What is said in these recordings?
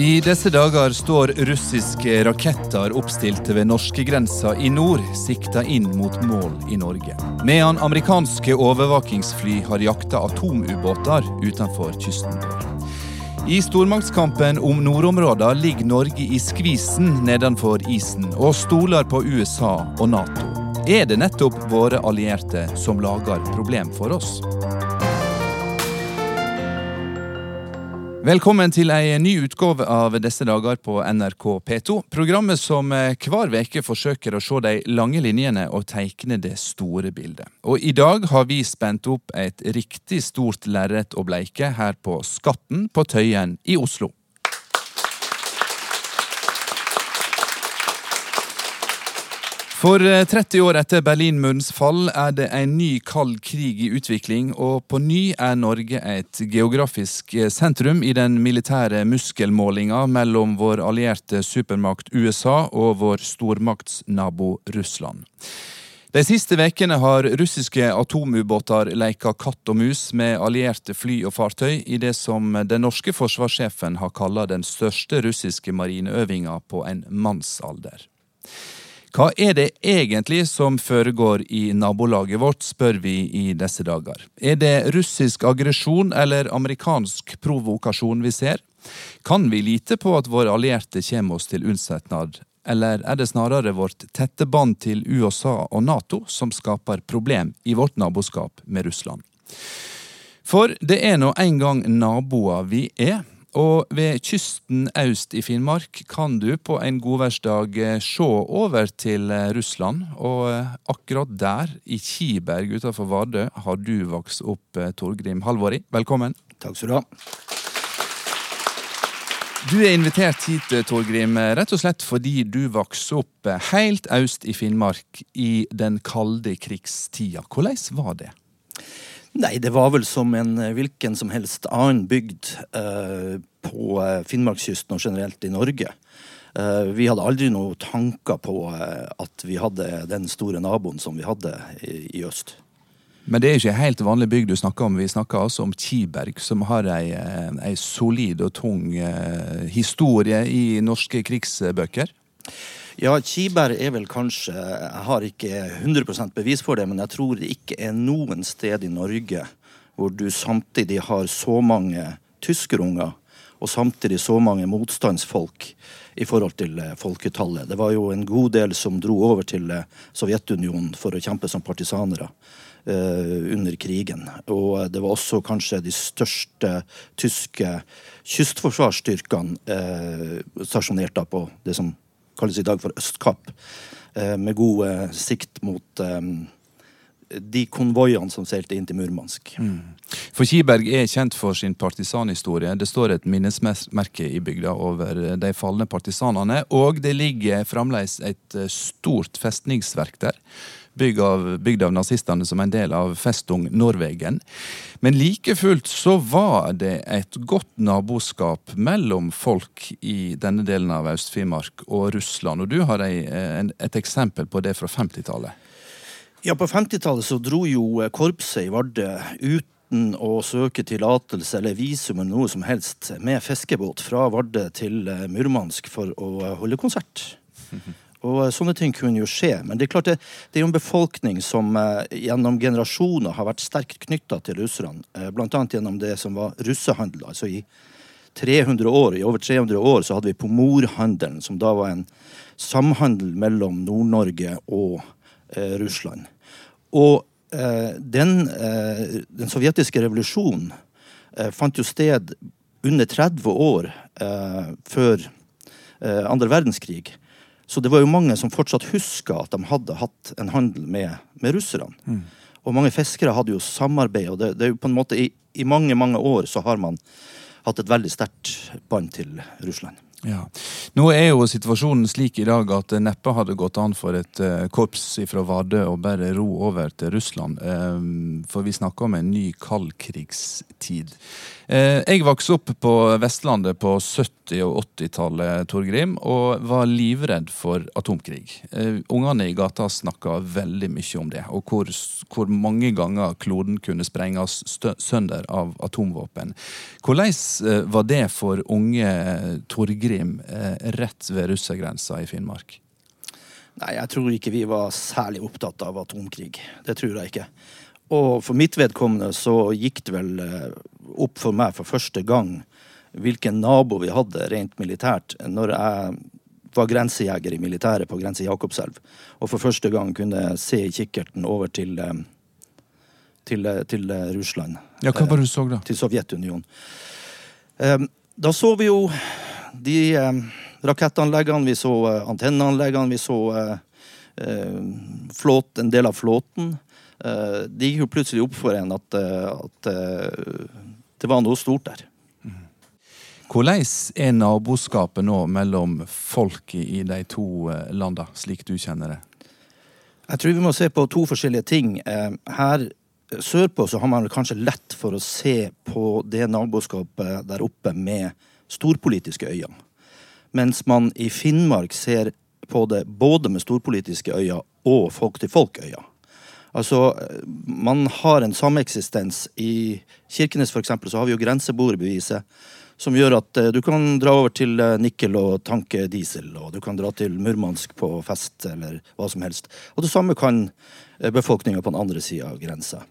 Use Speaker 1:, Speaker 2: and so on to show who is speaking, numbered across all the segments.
Speaker 1: I disse dager står russiske raketter oppstilte ved norskegrensa i nord, sikta inn mot mål i Norge. Medan amerikanske overvåkingsfly har jakta atomubåter utenfor kysten. I stormaktskampen om nordområdene ligger Norge i skvisen nedenfor isen og stoler på USA og Nato. Er det nettopp våre allierte som lager problem for oss? Velkommen til ei ny utgave av Disse dager på NRK P2. Programmet som eh, hver veke forsøker å se de lange linjene og tegne det store bildet. Og i dag har vi spent opp et riktig stort lerret å bleike her på Skatten på Tøyen i Oslo. For 30 eh, år etter Berlinmurens fall er det en ny kald krig i utvikling, og på ny er Norge et geografisk eh, sentrum i den militære muskelmålinga mellom vår allierte supermakt USA og vår stormaktsnabo Russland. De siste ukene har russiske atomubåter leka katt og mus med allierte fly og fartøy i det som den norske forsvarssjefen har kalla den største russiske marineøvinga på en mannsalder. Hva er det egentlig som foregår i nabolaget vårt, spør vi i disse dager. Er det russisk aggresjon eller amerikansk provokasjon vi ser? Kan vi lite på at våre allierte kommer oss til unnsetnad, eller er det snarere vårt tette bånd til USA og Nato som skaper problem i vårt naboskap med Russland? For det er nå en gang naboer vi er, og ved kysten øst i Finnmark kan du på en godværsdag eh, se over til eh, Russland. Og eh, akkurat der, i Kiberg utenfor Vardø, har du vokst opp, Torgrim Halvori. Velkommen.
Speaker 2: Takk skal du ha.
Speaker 1: Du er invitert hit, Torgrim, rett og slett fordi du vokste opp helt øst i Finnmark i den kalde krigstida. Hvordan var det?
Speaker 2: Nei, det var vel som en eh, hvilken som helst annen bygd eh, på eh, Finnmarkskysten og generelt i Norge. Eh, vi hadde aldri noen tanker på eh, at vi hadde den store naboen som vi hadde i, i, øst.
Speaker 1: Men det er ikke helt vanlig bygd du snakker om. Vi snakker altså om Kiberg, som har ei, eh, ei solid og tung historie i norske krigsbøker.
Speaker 2: Ja, Kiberg er vel kanskje Jeg har ikke 100% bevis for det, men jeg tror det ikke er noen sted i Norge hvor du samtidig har så mange tyskerunger og samtidig så mange motstandsfolk i forhold til eh, folketallet. Det var jo en god del som dro over til eh, Sovjetunionen for å kjempe som partisanere. Uh, under krigen. Og det var også kanskje de største tyske kystforsvarsstyrkene eh, stasjonert på det som kalles i dag for Østkapp, eh, med god eh, sikt mot eh, de konvoiene som seilte inn til Murmansk. Mm.
Speaker 1: For Kiberg er kjent for sin partisanhistorie. Det står et minnesmerke i bygda over de falne partisanene, og det ligger fremdeles et stort festningsverk der bygd av, bygd av nazistene som en del av Festung Norwegen. Men like fullt så var det et godt naboskap mellom folk i denne delen av Øst-Finnmark og Russland. Og du har et eksempel på det fra 50-tallet.
Speaker 2: Ja, på 50-tallet så dro jo korpset i Vardø uten å søke tillatelse eller visum eller noe som helst med fiskebåt fra Vardø til Murmansk for å holde konsert. Og eh, sånne ting kunne jo skje. Men det er klart det, det er jo en befolkning som eh, gjennom generasjoner har vært sterkt knytta til russerne. Eh, blant annet gjennom det som var russehandel. Altså i 300 år, i over 300 år så hadde vi pomorhandelen, som da var en samhandel mellom Nord-Norge og eh, Russland. Og eh, den, eh, den, sovjetiske revolusjonen fant jo sted under 30 år før andre verdenskrig. Så det var jo mange som fortsatt huska at de hadde hatt en handel med, med russerne. Mm. Og mange fiskere hadde jo samarbeid, og det, det er jo på en måte i, i, mange, mange år så har man hatt et veldig sterkt bånd til Russland.
Speaker 1: Ja. Nå er jo situasjonen slik i dag at det neppe hadde gått an for et uh, korps fra Vardø å bare ro over til Russland. Um, for vi snakker om en ny kaldkrigstid. Uh, jeg vokste opp på Vestlandet på 70- og 80-tallet, Torgrim, og var livredd for atomkrig. Ungene i gata snakka veldig mye om det, og hvor, hvor mange ganger kloden kunne sprenges sønder av atomvåpen. Hvordan var det for unge Torgrim? Grim eh, rett ved russergrensa i Finnmark?
Speaker 2: Nei, jeg tror ikke vi var særlig opptatt av atomkrig. Det tror jeg ikke. Og for mitt vedkommende så gikk det vel eh, opp for meg for første gang hvilken nabo vi hadde rent militært, når jeg var grensejeger i militæret på grense Jakobselv. Og for første gang kunne se i kikkerten over til, eh, til, til Russland.
Speaker 1: Ja, Hva var det du så da?
Speaker 2: Til Sovjetunionen. Da så vi jo de eh, rakettanleggene, vi så eh, antenneanleggene, vi så eh, flåt, en del av flåten. Eh, det gikk jo plutselig opp for en at, at det var noe stort der.
Speaker 1: Hvordan er naboskapet nå mellom folket i de to landene, slik du kjenner det?
Speaker 2: Jeg tror vi må se på to forskjellige ting. Her sørpå så har man kanskje lett for å se på det naboskapet der oppe med storpolitiske øyne. Mens man i Finnmark ser på det både med storpolitiske øyne og folk-til-folk-øyne. Altså, man har en sameksistens. I Kirkenes for eksempel, så har vi jo grenseboerbeviset, som gjør at uh, du kan dra over til uh, Nikkel og tanke diesel, og du kan dra til Murmansk på fest, eller hva som helst. Og det samme kan uh, befolkninga på den andre sida av grensa.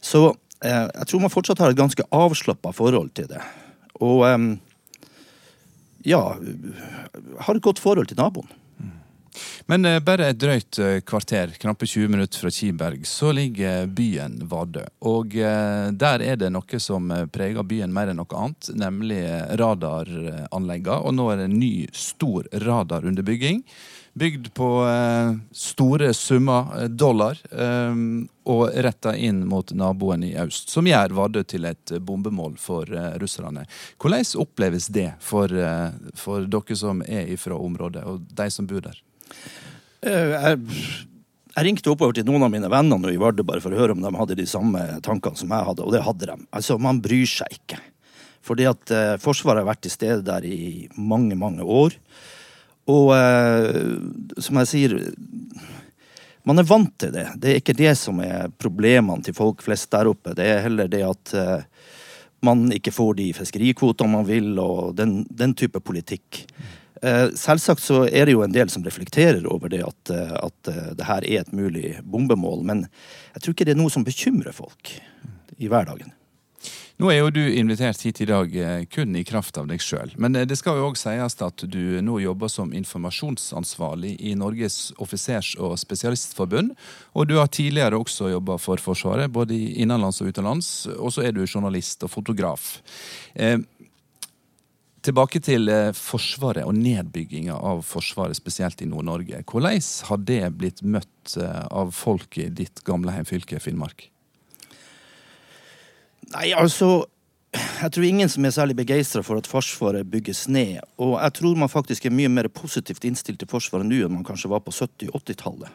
Speaker 2: Så jeg tror man fortsatt har et ganske avslappa forhold til det. Og um, ja, har et godt forhold til naboen.
Speaker 1: Men eh, bare et drøyt eh, kvarter, knappe 20 minutter fra Kiberg, så ligger byen Vardø. Og eh, der er det noe som preger byen mer enn noe annet, nemlig radaranleggene. Og nå er det en ny, stor radar under bygging bygd på eh, store summer eh, dollar eh, og retta inn mot naboen i øst, som gjør Vardø til et bombemål for russerne. Hvordan oppleves det for, for dere som er fra området, og de som bor der?
Speaker 2: Jeg, jeg ringte oppover til noen av mine venner nå i Vardø bare for å høre om de hadde de samme tankene som jeg hadde, og det hadde de. Altså, man bryr seg ikke. Fordi at Forsvaret har vært til stede der i mange, mange år. Og uh, som jeg sier Man er vant til det. Det er ikke det som er problemene til folk flest der oppe. Det er heller det at uh, man ikke får de fiskerikvotene man vil, og den, den type politikk. Uh, selvsagt så er det jo en del som reflekterer over det at, at det her er et mulig bombemål, men jeg tror ikke det er noe som bekymrer folk i hverdagen.
Speaker 1: Nå er jo du invitert hit i dag eh, kun i kraft av deg sjøl. Men eh, det skal jo òg sies at du nå jobber som informasjonsansvarlig i Norges offisers- og spesialistforbund. Og du har tidligere også jobba for Forsvaret, både innenlands og utenlands. Og så er du journalist og fotograf. Eh, tilbake til eh, Forsvaret og nedbygginga av Forsvaret, spesielt i Nord-Norge. Hvordan har det blitt møtt av folk i ditt gamle heimfylke Finnmark?
Speaker 2: Nei, altså jeg tror ingen som er særlig begeistra for at Forsvaret bygges ned. Og jeg tror man faktisk er mye mer positivt innstilt til Forsvaret nå enn man kanskje var på 70-80-tallet.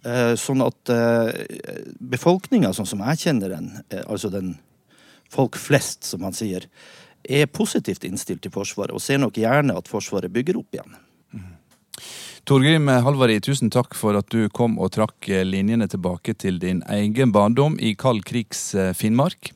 Speaker 2: Eh, sånn at eh, befolkninga, sånn som jeg kjenner den, eh, altså den folk flest, som man sier, er positivt innstilt til Forsvaret og ser nok gjerne at Forsvaret bygger opp igjen. Mm.
Speaker 1: Torgrim Halvari, tusen takk for at du kom og trakk linjene tilbake til din egen barndom i kald krigs eh, Finnmark.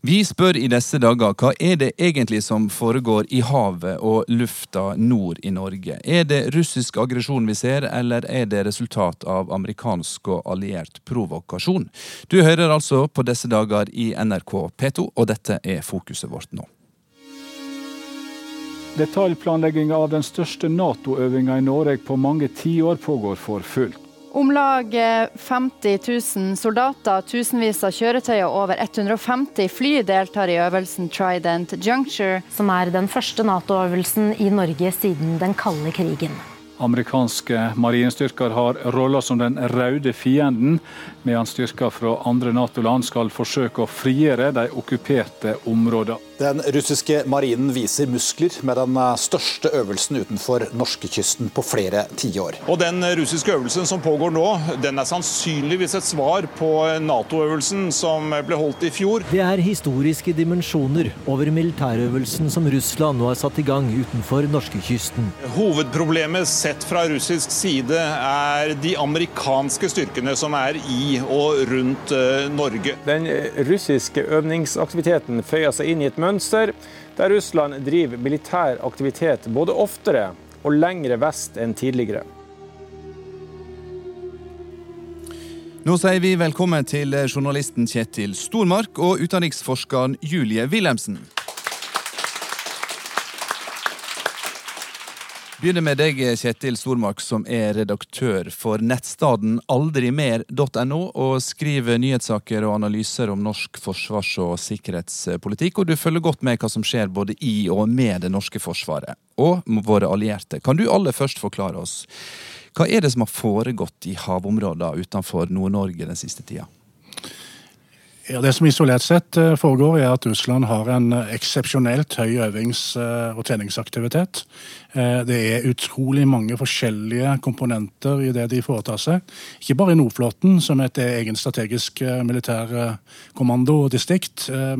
Speaker 1: Vi spør i disse dager hva er det egentlig som foregår i havet og lufta nord i Norge? Er det russisk aggresjon vi ser, eller er det resultat av amerikansk og alliert provokasjon? Du hører altså på disse dager i NRK P2, og dette er fokuset vårt nå.
Speaker 3: Detaljplanlegginga av den største Nato-øvinga i Norge på mange tiår pågår for fullt.
Speaker 4: Om lag 50 000 soldater, tusenvis av kjøretøy og over 150 fly deltar i øvelsen Trident Juncture.
Speaker 5: Som er den første Nato-øvelsen i Norge siden den kalde krigen.
Speaker 3: Amerikanske marinestyrker har rolla som den røde fienden, mens styrker fra andre Nato-land skal forsøke å frigjøre de okkuperte områdene.
Speaker 6: Den russiske marinen viser muskler med den største øvelsen utenfor norskekysten på flere tiår.
Speaker 7: Og Den russiske øvelsen som pågår nå, den er sannsynligvis et svar på Nato-øvelsen som ble holdt i fjor.
Speaker 8: Det er historiske dimensjoner over militærøvelsen som Russland nå har satt i gang utenfor norskekysten.
Speaker 7: Hovedproblemet sett fra russisk side er de amerikanske styrkene som er i og rundt eh, Norge.
Speaker 9: Den russiske øvningsaktiviteten føyer seg inn i et mønster mønster der Russland driver militær aktivitet både oftere og lengre vest enn tidligere.
Speaker 1: Nå sier vi velkommen til journalisten Kjetil Stormark og utenriksforskeren Julie Wilhelmsen. Begynner med deg, Kjetil Stormark, som er redaktør for nettstaden aldrimer.no, og skriver nyhetssaker og analyser om norsk forsvars- og sikkerhetspolitikk. Og du følger godt med hva som skjer både i og med det norske forsvaret, og våre allierte. Kan du aller først forklare oss, hva er det som har foregått i havområdene utenfor Nord-Norge den siste tida?
Speaker 10: Ja, Det som isolert sett eh, foregår, er at Russland har en eh, eksepsjonelt høy øvings- eh, og treningsaktivitet. Det er utrolig mange forskjellige komponenter i det de foretar seg. Ikke bare i Nordflåten, som et egen strategisk militærkommando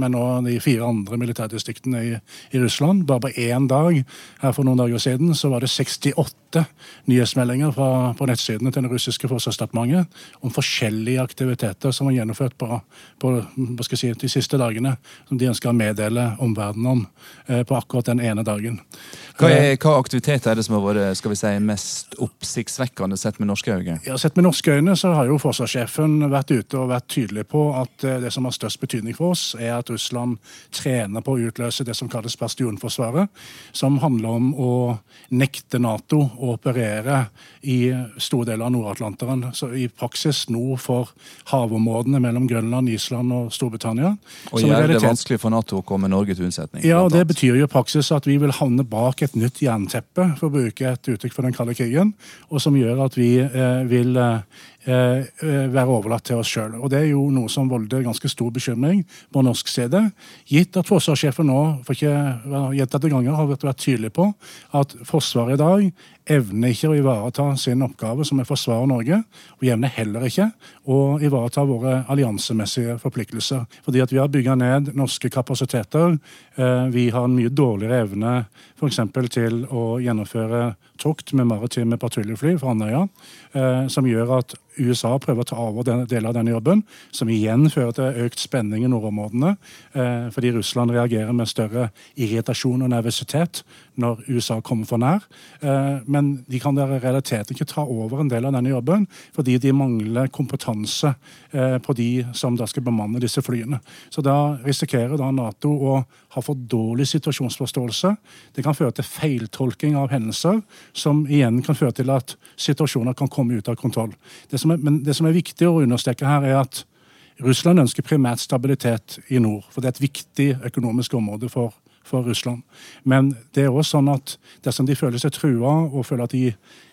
Speaker 10: men også de fire andre militærdistriktene i, i Russland. Bare på én dag her for noen dager siden så var det 68 nyhetsmeldinger fra, på nettsidene til det russiske forsvarsdepartementet om forskjellige aktiviteter som var gjennomført på, på hva skal jeg si, de siste dagene som de ønsker å meddele omverdenen om eh, på akkurat den ene dagen.
Speaker 1: Hva, er, hva aktivitet er det som har vært skal vi si, mest oppsiktsvekkende sett med norske øyne?
Speaker 10: Ja, Sett med norske øyne så har jo forsvarssjefen vært ute og vært tydelig på at eh, det som har størst betydning for oss, er at Russland trener på å utløse det som kalles bastionforsvaret, som handler om å nekte Nato å operere i store deler av Nord-Atlanteren. Så i praksis nord for havområdene mellom Grønland, Island og Storbritannia.
Speaker 1: Og gjør det vanskelig for Nato å komme Norge til unnsetning?
Speaker 10: Ja, og det betyr jo i praksis at vi vil havne bak et nytt jernteppe, for å bruke et uttrykk for den kalde krigen, og som gjør at vi eh, vil eh, Eh, være overlatt til oss sjøl. Det er jo noe som volder ganske stor bekymring på norsk side. Gitt at forsvarssjefen nå for ikke gjentatte ganger har vært tydelig på at Forsvaret i dag evner ikke å ivareta sin oppgave som er forsvare Norge. Og evner heller ikke å ivareta våre alliansemessige forpliktelser. Fordi at vi har bygga ned norske kapasiteter. Eh, vi har en mye dårligere evne f.eks. til å gjennomføre tokt med maritime patruljefly fra Andøya, som gjør at USA prøver å ta over den, deler av denne jobben, som igjen fører til økt spenning i nordområdene, eh, fordi Russland reagerer med større irritasjon og nervøsitet når USA kommer for nær. Eh, men de kan i realiteten ikke ta over en del av denne jobben, fordi de mangler kompetanse eh, på de som da skal bemanne disse flyene. Så da risikerer da Nato å ha for dårlig situasjonsforståelse. Det kan føre til feiltolking av hendelser, som igjen kan føre til at situasjoner kan komme ut av kontroll. Det som er, men det som er viktig å understreke her, er at Russland ønsker primært stabilitet i nord. For det er et viktig økonomisk område for, for Russland. Men det er også sånn at dersom de føler seg trua og føler at de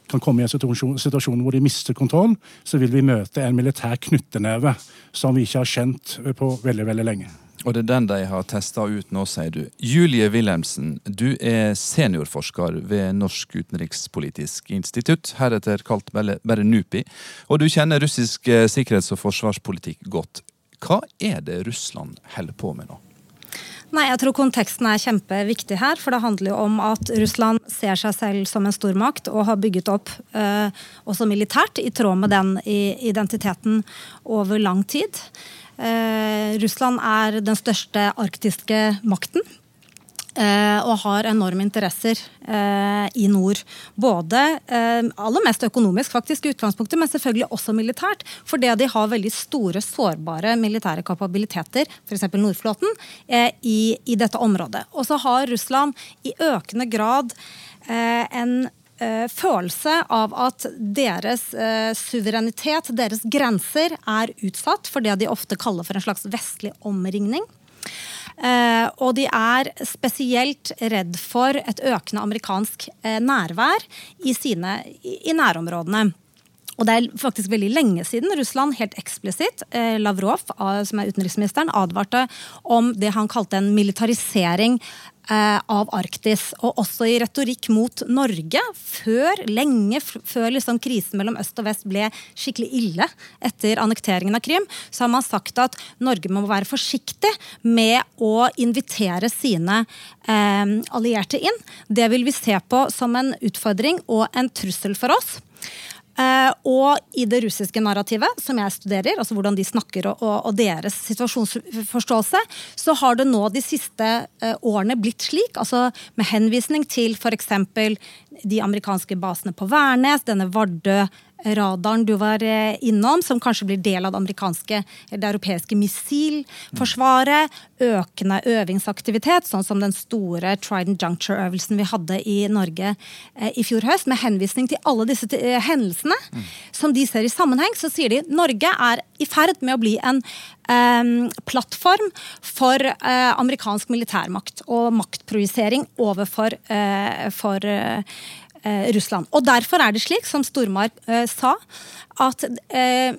Speaker 10: kan komme i en situasjon, hvor de mister kontroll, så vil vi møte en militær knytteneve som vi ikke har kjent på veldig, veldig lenge.
Speaker 1: Og det er den de har testa ut nå, sier du. Julie Wilhelmsen, du er seniorforsker ved Norsk utenrikspolitisk institutt, heretter kalt bare NUPI, og du kjenner russisk sikkerhets- og forsvarspolitikk godt. Hva er det Russland holder på med nå?
Speaker 11: Nei, jeg tror Konteksten er kjempeviktig her. For det handler jo om at Russland ser seg selv som en stormakt og har bygget opp eh, også militært i tråd med den identiteten over lang tid. Eh, Russland er den største arktiske makten. Eh, og har enorme interesser eh, i nord. Både eh, aller mest økonomisk faktisk i utgangspunktet, men selvfølgelig også militært. Fordi de har veldig store, sårbare militære kapabiliteter, f.eks. Nordflåten, i, i, dette området. Og så har Russland i økende grad en følelse av at deres suverenitet, deres grenser, er utsatt for det de ofte kaller for en slags vestlig omringning. Uh, og de er spesielt redd for et økende amerikansk nærvær i, sine, i nærområdene. Og det er faktisk veldig lenge siden Russland helt eksplisitt, eh, Lavrov, som er utenriksministeren, advarte om det han kalte en militarisering eh, av Arktis. Og også i retorikk mot Norge, før, lenge før liksom krisen mellom øst og vest ble skikkelig ille etter annekteringen av Krim, så har man sagt at Norge må være forsiktig med å invitere sine eh, allierte inn. Det vil vi se på som en utfordring og en trussel for oss. Uh, og i det russiske narrativet, som jeg studerer, altså hvordan de snakker og, og, og deres situasjonsforståelse, så har det nå de siste uh, årene blitt slik, altså med henvisning til f.eks. de amerikanske basene på Værnes, denne Vardø radaren du var eh, innom, som kanskje blir del av det amerikanske det europeiske missilforsvaret. Økende øvingsaktivitet, sånn som den store Trident Juncture-øvelsen vi hadde i Norge eh, i fjor høst. Med henvisning til alle disse eh, hendelsene som de ser i sammenheng, så sier de Norge er i ferd med å bli en eh, plattform for eh, amerikansk militærmakt og maktprojisering overfor eh, for, Russland. Og Derfor er det slik, som Stormark eh, sa, at eh,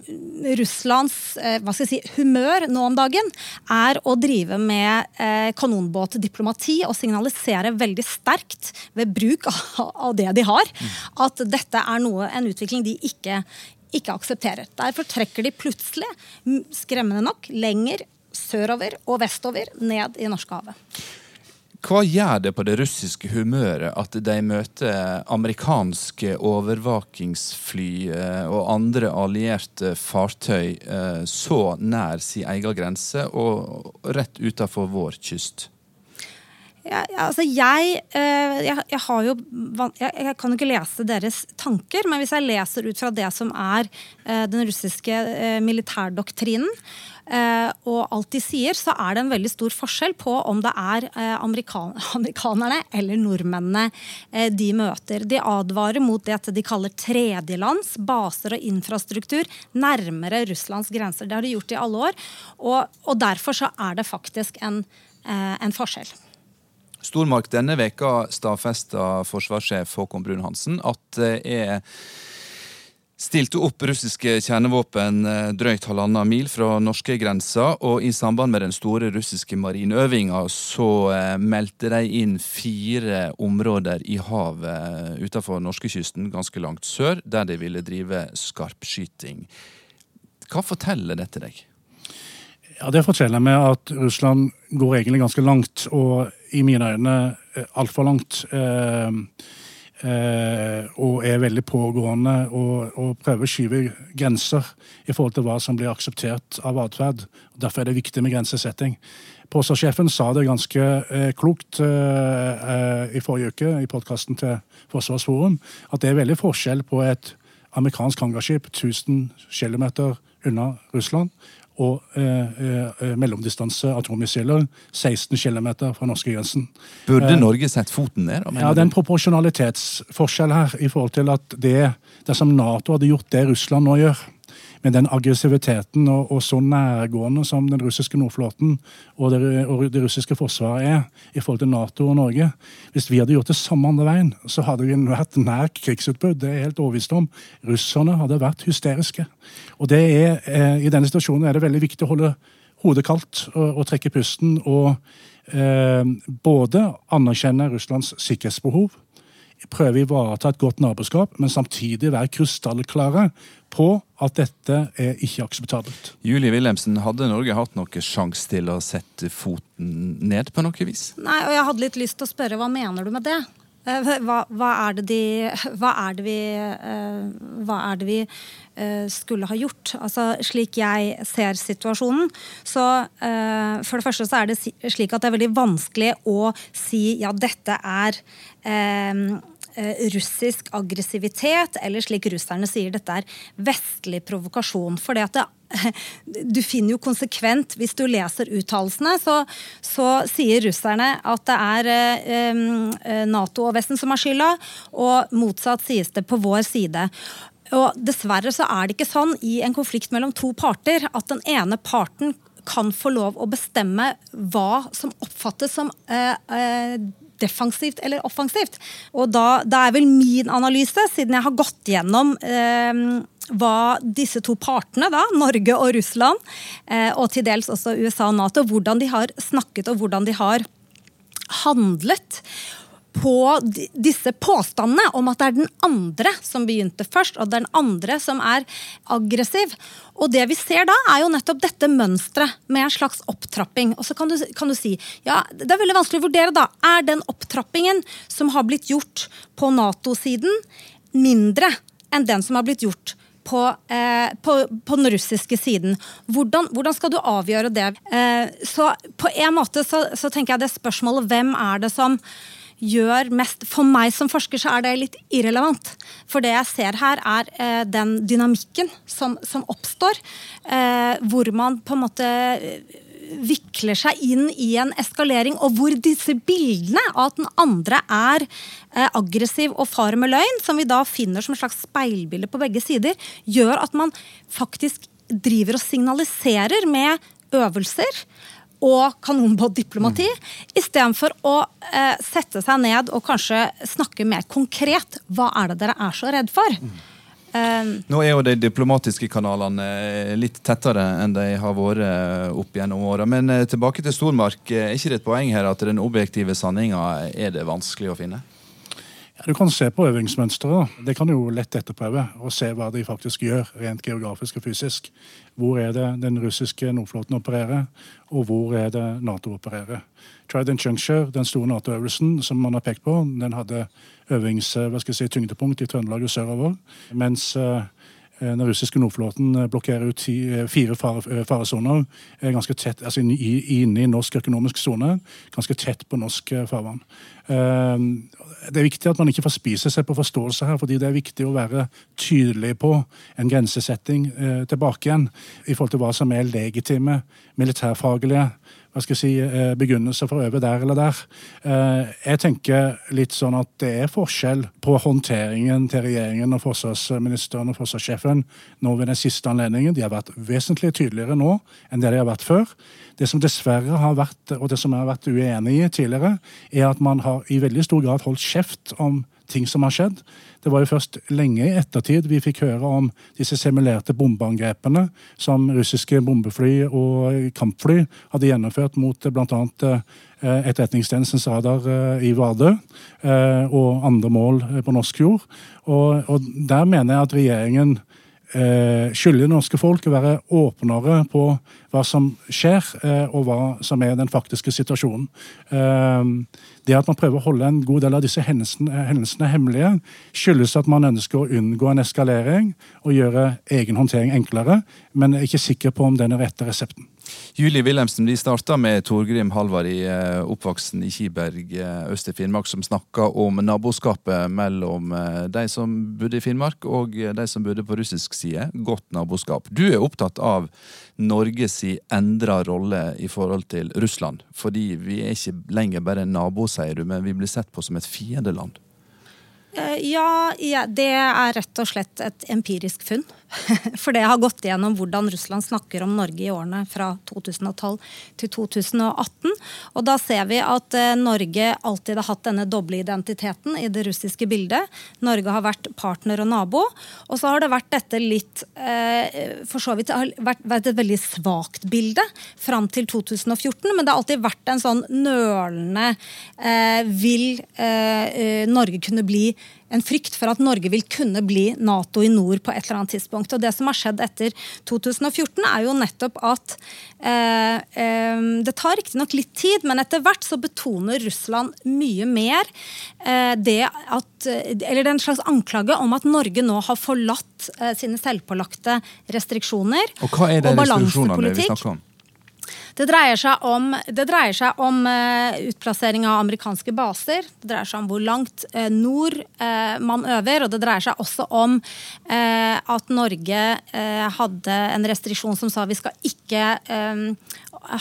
Speaker 11: Russlands eh, hva skal jeg si, humør nå om dagen er å drive med eh, kanonbåtdiplomati og signalisere veldig sterkt ved bruk av, av, det de har, at dette er noe, en utvikling de ikke, ikke aksepterer. Derfor trekker de plutselig, skremmende nok, lenger sørover og vestover ned i Norskehavet.
Speaker 1: Hva gjør det på det russiske humøret at de møter amerikanske overvåkingsfly eh, og andre allierte fartøy eh, så nær sin egen grense og rett utenfor vår kyst?
Speaker 11: Ja, altså jeg, eh, jeg, jeg, har jo jeg, kan jo ikke lese deres tanker, men hvis jeg leser ut fra det som er den russiske militærdoktrinen, og alt de sier, så er det en veldig stor forskjell på om det er eh, amerikan amerikanerne eller nordmennene eh, de møter. De advarer mot det de kaller tredjelands baser og infrastruktur nærmere Russlands grenser. Det har de gjort i alle år. Og, og derfor så er det faktisk en, en forskjell.
Speaker 1: Stormark, denne veka stadfesta forsvarssjef Håkon Brun-Hansen at det er stilte opp russiske kjernevåpen eh, drøyt halvannen mil fra norske grenser, og i samband med den store russiske marinøvinga så eh, meldte de inn fire områder i havet utafor utenfor norskekysten, ganske langt sør, der de ville drive skarpskyting. Hva forteller dette deg?
Speaker 10: Ja, Det forteller meg at Russland går egentlig ganske langt, og i mine øyne altfor langt. Eh, Eh, og er veldig pågående og, og, prøver å skyve grenser i forhold til hva som blir akseptert av atferd. Derfor er det viktig med grensesetting. Forsvarssjefen sa det ganske eh, klokt eh, eh i forrige uke i podkasten til Forsvarsforum, at det er veldig forskjell på et amerikansk hangarskip 1000 km unna Russland og eh, eh, mellomdistanse atommissiler 16 km fra norskegrensen.
Speaker 1: Burde eh, Norge sett foten ned?
Speaker 10: Ja, Det er en proporsjonalitetsforskjell her i forhold til at det, dersom Nato hadde gjort det Russland nå gjør, med den aggressiviteten og, og, så nærgående som den russiske nordflåten og det, og det, russiske forsvaret er i forhold til Nato og Norge Hvis vi hadde gjort det samme andre veien, så hadde vi vært nær krigsutbrudd. Det er helt overbevist om. Russerne hadde vært hysteriske. Og det er, eh, I denne situasjonen er det veldig viktig å holde hodet kaldt og, og trekke pusten. og eh, både anerkjenne Russlands sikkerhetsbehov prøve å ivareta et godt naboskap, men samtidig være krystallklare på at dette er ikke akseptabelt.
Speaker 1: Julie Wilhelmsen, hadde Norge hatt noen sjanse til å sette foten ned på noe vis?
Speaker 11: Nei, og jeg hadde litt lyst til å spørre hva mener du med det? Eh, hva, hva, er de Hva er vi, hva er det vi uh, skulle ha gjort? Altså, slik jeg ser situasjonen, så For det første så er det slik at det er veldig vanskelig å si ja, dette er russisk aggressivitet, eller slik russerne sier, dette er vestlig provokasjon. For det at det du finner jo konsekvent, hvis du leser uttalelsene, så, så, sier russerne at det er eh, eh, Nato og Vesten som har skylda, og motsatt sies det på vår side. Og Dessverre så er det ikke sånn i en konflikt mellom to parter at den ene parten kan få lov å bestemme hva som oppfattes som eh, eh defensivt eller offensivt. Og da, da, er vel min analyse, siden jeg har gått gjennom eh, hva disse to partene, da, Norge og Russland, eh, og til dels også USA og Nato, hvordan de har snakket og hvordan de har handlet på disse påstandene om at det er den andre som begynte først, og det er den andre som er aggressiv. Og det vi ser da, er jo nettopp dette mønsteret med en slags opptrapping. Og så kan du, kan du, si ja, det er veldig vanskelig å vurdere, da. Er den opptrappingen som har blitt gjort på Nato-siden, mindre enn den som har blitt gjort på, eh, på, på, den russiske siden. Hvordan, hvordan, skal du avgjøre det? Eh, så på en måte så, så, tenker jeg det spørsmålet hvem er det som gjør mest For meg som forsker så er det litt irrelevant. For det jeg ser her, er eh, den dynamikken som, som oppstår. Eh, hvor man på en måte vikler seg inn i en eskalering, og hvor disse bildene av at den andre er eh, aggressiv og farer med løgn, som vi da finner som et slags speilbilde på begge sider, gjør at man faktisk driver og signaliserer med øvelser og kanonbåtdiplomati, mm. istedenfor å eh, sette seg ned og kanskje snakke mer konkret. Hva er det dere er så redd for? Mm.
Speaker 1: Um, Nå er jo de diplomatiske kanalene eh, litt tettere enn de har vært eh, opp gjennom åra. Men tilbake til Stormark. Er ikke det et poeng her at den objektive sanninga er det vanskelig å finne?
Speaker 10: Ja, du kan se på øvingsmønsteret. Det kan du jo lett etterprøve og se hva de faktisk gjør, rent geografisk og fysisk. Hvor er det den russiske Nordflåten opererer, og hvor er det Nato opererer. Trident Juncture, den store Nato-øvelsen som man har pekt på, den hadde øvings, eh, hva skal jeg si, tyngdepunkt i Trøndelag og sørover. Mens uh, den russiske Nordflåten blokkerer ut fire faresoner ganske tett, altså inne i norsk økonomisk sone, ganske tett på norsk farvann. Det er viktig at man ikke forspiser seg på forståelse her, fordi det er viktig å være tydelig på en grensesetting tilbake igjen i forhold til hva som er legitime militærfaglige hva skal jeg si, eh, begrunnelse for å øve der eller der. Eh, jeg tenker litt sånn at det er forskjell på håndteringen til regjeringen og forsvarsministeren og forsvarssjefen nå ved den siste anledningen. De har vært vesentlig tydeligere nå enn det de har vært før. Det som dessverre har vært, og det som jeg har vært uenig i tidligere, er at man har i veldig stor grad holdt kjeft om ting som har skjedd. Det var jo først lenge i ettertid vi fikk høre om disse simulerte bombeangrepene som russiske bombefly og kampfly hadde gjennomført mot bl.a. Eh, Etterretningstjenestens radar eh, i Vardø og andre mål på norsk jord. Og, og der mener jeg at regjeringen eh, skylder det norske folk å være åpnere på hva som skjer, eh, og hva som er den faktiske situasjonen. Eh, det at man prøver å holde en god del av disse hendelsene, hendelsene hemmelige, skyldes at man ønsker å unngå en eskalering og gjøre egen håndtering enklere, men er ikke sikker på om den er rette resepten.
Speaker 1: Julie Wilhelmsen, de starta med Torgrim Halvard, i oppvoksen i Kiberg eh, øst i Finnmark, som snakka om naboskapet mellom eh, de som bodde i Finnmark og de som bodde på russisk side. Godt naboskap. Du er opptatt av Norges endra rolle i forhold til Russland. Fordi vi er ikke lenger bare nabo, sier du, men vi blir sett på som et fiendeland.
Speaker 11: Ja, ja, det er rett og slett et empirisk funn. For det har gått igjennom hvordan Russland snakker om Norge i årene fra 2012 til 2018. Og da ser vi at eh, Norge alltid har hatt denne doble identiteten i det russiske bildet. Norge har vært partner og nabo. Og så har det vært dette litt eh, For så vidt har vært, vært et veldig svakt bilde fram til 2014, men det har alltid vært en sånn nølende eh, Vil Norge kunne bli en frykt for at Norge vil kunne bli Nato i nord på et eller annet tidspunkt. Og Det som har skjedd etter 2014, er jo nettopp at eh, eh, Det tar riktignok litt tid, men etter hvert så betoner Russland mye mer eh, det at Eller det er en slags anklage om at Norge nå har forlatt eh, sine selvpålagte restriksjoner.
Speaker 1: Og hva er det restriksjonene vi snakker om?
Speaker 11: Det dreier seg om, dreier seg om uh, utplassering av amerikanske baser. Det dreier seg om hvor langt uh, nord uh, man øver. Og det dreier seg også om at Norge hadde en restriksjon som sa vi skal ikke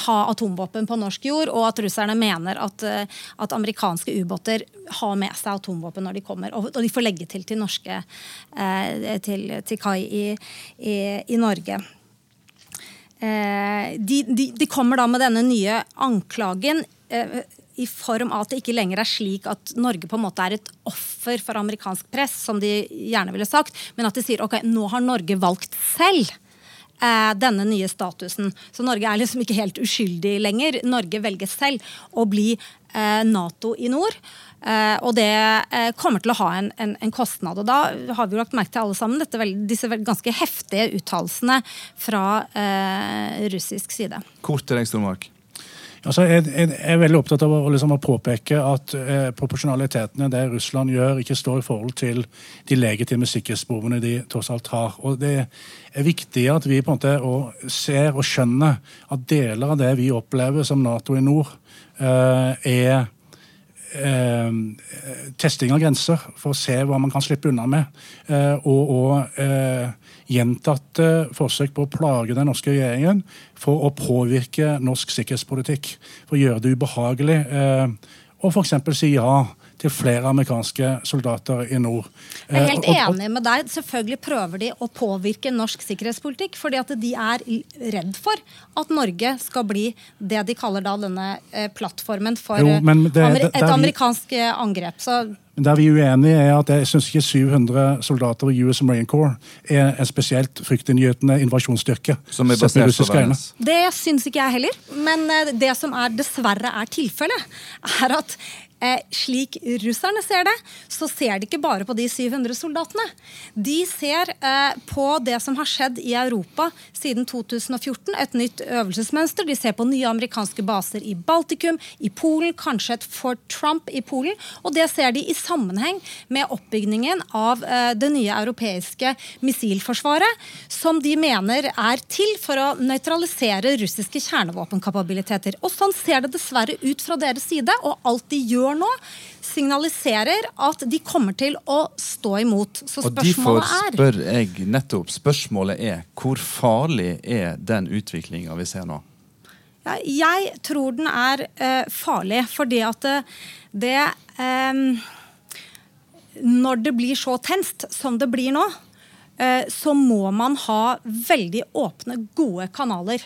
Speaker 11: ha atomvåpen på norsk jord, og at russerne mener at, at amerikanske ubåter har med seg atomvåpen når de kommer. Og, og de får legge til til norske til, til kai i, i, i Norge. Eh, de, de, kommer da med denne nye anklagen. Eh, i form av at det ikke lenger er slik at Norge på en måte er et offer for amerikansk press, som de gjerne ville sagt, men at de sier ok, nå har Norge valgt selv eh, denne nye statusen. Så Norge er liksom ikke helt uskyldig lenger. Norge velger selv å bli Nato i nord. Uh, og det uh, kommer til å ha en, en, en, kostnad. Og da har vi jo lagt merke til alle sammen dette, disse ganske heftige uttalelsene fra eh, russisk side.
Speaker 1: Kort til deg, Stormark.
Speaker 10: Altså, jeg, jeg, er veldig opptatt av å, liksom, å påpeke at eh, proporsjonalitetene det Russland gjør, ikke står i forhold til de legitime sikkerhetsbehovene de tross alt har. Og Det er viktig at vi på en måte ser og skjønner at deler av det vi opplever som Nato i nord, eh, er eh, testing av grenser for å se hva man kan slippe unna med. Eh, og, og eh, gjentatte forsøk på å plage den norske regjeringen for å påvirke norsk sikkerhetspolitikk. For å gjøre det ubehagelig. Eh, og f.eks. si ja til flere amerikanske soldater i nord.
Speaker 11: Jeg er helt eh, enig med deg. Selvfølgelig prøver de å påvirke norsk sikkerhetspolitikk. fordi at de er redd for at Norge skal bli det de kaller da denne eh, plattformen for jo, det, et amerikansk angrep. Så
Speaker 10: der vi er uenige, er at jeg syns ikke 700 soldater i US Marine Corps er en spesielt fryktinngytende invasjonsstyrke.
Speaker 1: Som er basert på verdens.
Speaker 11: Det syns ikke jeg heller. Men det som er dessverre er tilfellet, er at Eh, slik russerne ser det, så ser de ikke bare på de 700 soldatene. De ser eh, på det som har skjedd i Europa siden 2014, et nytt øvelsesmønster. De ser på nye amerikanske baser i Baltikum, i Polen, kanskje et Fort Trump i Polen. Og det ser de i sammenheng med oppbyggingen av eh, det nye europeiske missilforsvaret, som de mener er til for å nøytralisere russiske kjernevåpenkapabiliteter. Og sånn ser det dessverre ut fra deres side, og alt de gjør gjør nå, signaliserer at de kommer til å stå imot. Så spørsmålet
Speaker 1: er Og derfor spør jeg nettopp. Spørsmålet er hvor farlig er den utviklinga vi ser nå?
Speaker 11: Ja, jeg tror den er eh, farlig fordi at det um, Når det blir så tenst som det blir nå, eh, så må man ha veldig åpne, gode kanaler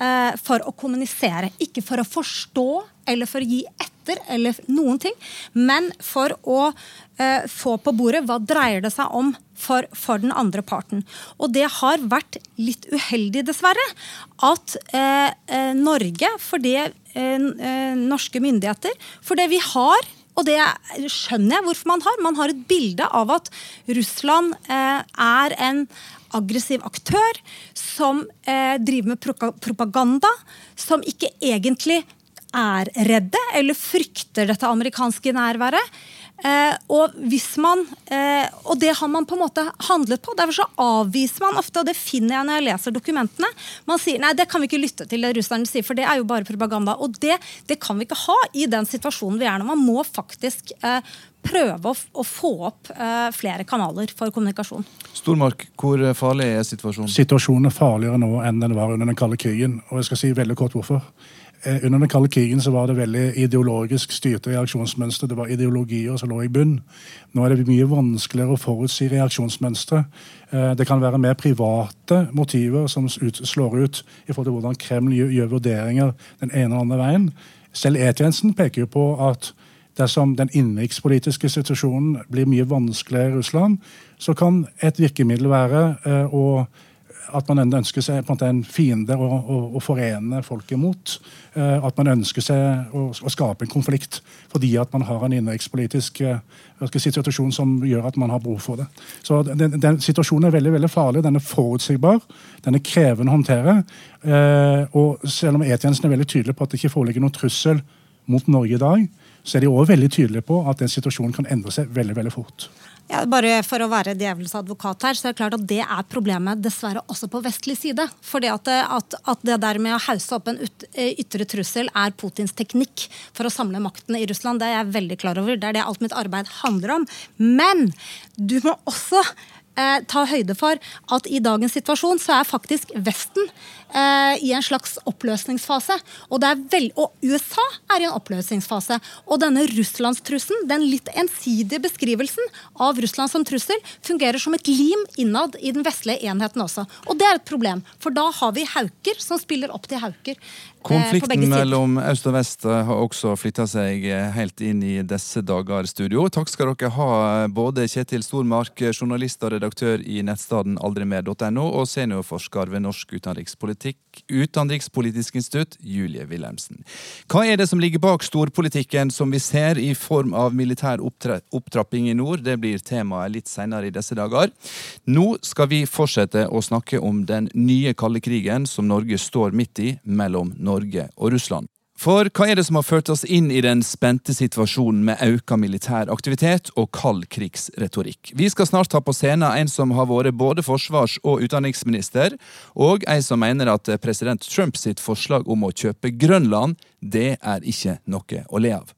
Speaker 11: uh, for å kommunisere. Ikke for å forstå eller for å gi etter etter, eller noen ting, men for å eh, få på bordet hva dreier det seg om for, for, den andre parten. Og det har vært litt uheldig, dessverre, at eh, eh Norge, for det eh, eh, norske myndigheter, for det vi har og det skjønner jeg hvorfor man har. Man har et bilde av at Russland er en aggressiv aktør som driver med propaganda, som ikke egentlig er redde eller frykter dette amerikanske nærværet. Eh, og, man, eh, og det har man på en måte handlet på. Derfor så avviser man ofte, og det finner jeg når jeg leser dokumentene. Man sier nei, det kan vi ikke lytte til det russerne sier, for det er jo bare propaganda. Og det, det kan vi ikke ha i den situasjonen vi er nå. Man må faktisk eh, prøve å, å, få opp eh, flere kanaler for kommunikasjon.
Speaker 1: Stormark, hvor farlig er situasjonen?
Speaker 10: Situasjonen er farligere nå enn den var under den kalde krigen. Og jeg skal si veldig kort hvorfor. Eh, under den kalde krigen så var det veldig ideologisk styrte reaksjonsmønstre. Det var ideologier som lå i bunn. Nå er det mye vanskeligere å forutsi reaksjonsmønstre. Eh, det kan være mer private motiver som slår ut i forhold til hvordan Kreml gjør vurderinger den ene og andre veien. Selv E-tjenesten peker jo på at dersom den innenrikspolitiske situasjonen blir mye vanskeligere i Russland, så kan et virkemiddel være eh, å at man ønsker seg en, en fiende å, å, å, forene folket mot. Uh, at man ønsker seg å, å, skape en konflikt fordi at man har en innenrikspolitisk uh, situasjon som gjør at man har behov for det. Så den, den, Situasjonen er veldig veldig farlig. Den er forutsigbar. Den er krevende å håndtere. Uh, og selv om E-tjenesten er veldig tydelig på at det ikke foreligger noen trussel mot Norge i dag, så er de også veldig tydelige på at den situasjonen kan endre seg veldig veldig fort.
Speaker 11: Ja, bare for å være djevelens advokat her, så er det klart at det er problemet dessverre også på vestlig side. Fordi at, at, at det der med å hause opp en ut, ytre trussel er Putins teknikk for å samle makten i Russland. Det er jeg veldig klar over. Det er det alt mitt arbeid handler om. Men du må også eh, ta høyde for at i dagens situasjon så er faktisk Vesten eh, i en slags oppløsningsfase. Og, vel, og, USA er i en oppløsningsfase. Og denne russlandstrusselen, den litt ensidige beskrivelsen av Russland som trussel, fungerer som et lim innad i den vestlige enheten også. Og det er et problem, for da har vi hauker som spiller opp til hauker.
Speaker 1: Eh, Konflikten mellom øst og vest eh, har også flytta seg eh, helt inn i disse dager, studio. Takk skal dere ha, både Kjetil Stormark, journalist og redaktør i nettstaden aldrimer.no, og seniorforsker ved Norsk utenrikspolitikk, utenrikspolitisk institutt, Julie Wilhelmsen. Hva er det som ligger bak storpolitikken som vi ser i form av militær opptrapping i nord? Det blir temaet litt senere i disse dager. Nå skal vi fortsette å snakke om den nye kalde krigen som Norge står midt i mellom Norge og Russland. For hva er det som har ført oss inn i den spente situasjonen med økt militær aktivitet og kald krigsretorikk? Vi skal snart ta på scenen en som har vært både forsvars- og utenriksminister, og en som mener at president Trump sitt forslag om å kjøpe Grønland, det er ikke noe å le av.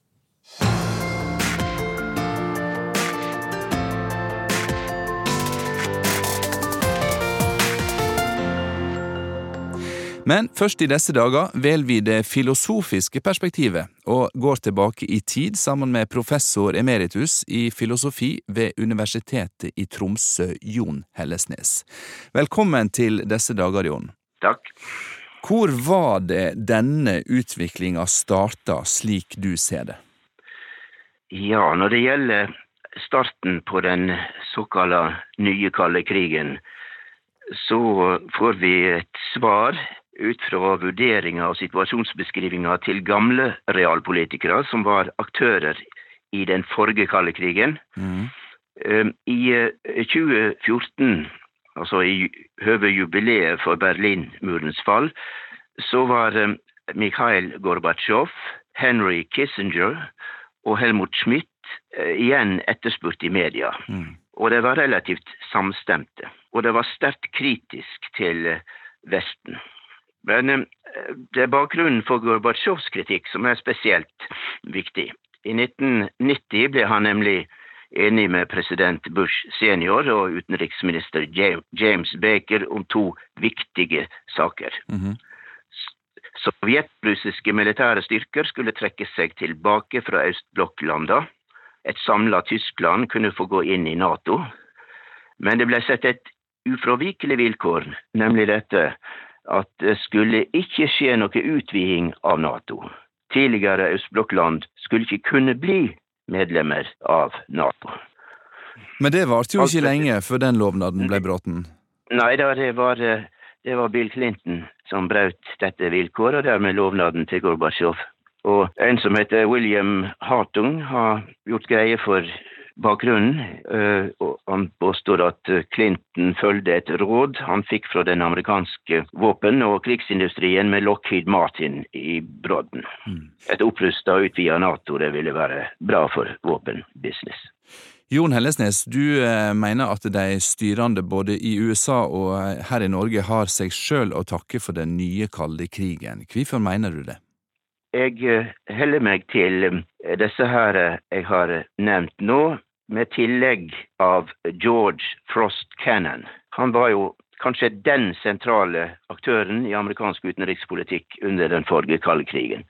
Speaker 1: Men først i disse dager velger vi det filosofiske perspektivet, og går tilbake i tid sammen med professor emeritus i filosofi ved Universitetet i Tromsø, Jon Hellesnes. Velkommen til disse dager, Jon.
Speaker 12: Takk.
Speaker 1: Hvor var det denne utviklinga starta, slik du ser det?
Speaker 12: Ja, når det gjelder starten på den såkalla nye kalde krigen, så får vi et svar ut fra vurderinger og situasjonsbeskrivinger til gamle realpolitikere som var aktører i den forrige kalde krigen. Mm. I 2014, eh, altså i høve jubileet for Berlinmurens fall, så var eh, Mikhail Gorbatsjov, Henry Kissinger og Helmut Schmidt eh, igjen etterspurt i media. Mm. Og det var relativt samstemte. Og det var sterkt kritisk til Vesten. Men eh, det er bakgrunnen for Gorbatsjovs kritikk som er spesielt viktig. I 1990 ble han nemlig enig med president Bush senior og utenriksminister James Baker om to viktige saker. Mm -hmm. Sovjetrussiske militære styrker skulle trekke seg tilbake fra østblokklanda. Et samla Tyskland kunne få gå inn i Nato. Men det ble sett et ufravikelig vilkår, nemlig dette at det skulle ikke skje noe utviding av Nato. Tidligere østblokkland skulle ikke kunne bli medlemmer av Nato.
Speaker 1: Men det varte jo ikke lenge før den lovnaden ble bråten?
Speaker 12: Nei da, det var, det var Bill Clinton som brøt dette vilkåret, og dermed lovnaden til Gorbatsjov. Og en som heter William Hartung, har gjort greie for bakgrunnen. Eh, han påstår at eh, Clinton følgde et råd han fikk fra den amerikanske våpen- og krigsindustrien med Lockheed Martin i brodden. Mm. Et opprusta og utvida Nato det ville være bra for våpenbusiness.
Speaker 1: Jon Hellesnes, du eh, mener at de styrende både i USA og her i Norge har seg sjøl å takke for den nye kalde krigen. Hvorfor mener du det?
Speaker 12: Jeg heller meg til disse her jeg har nevnt nå, med tillegg av George Frost Cannon. Han var jo kanskje den sentrale aktøren i amerikansk utenrikspolitikk under den forrige kalde krigen.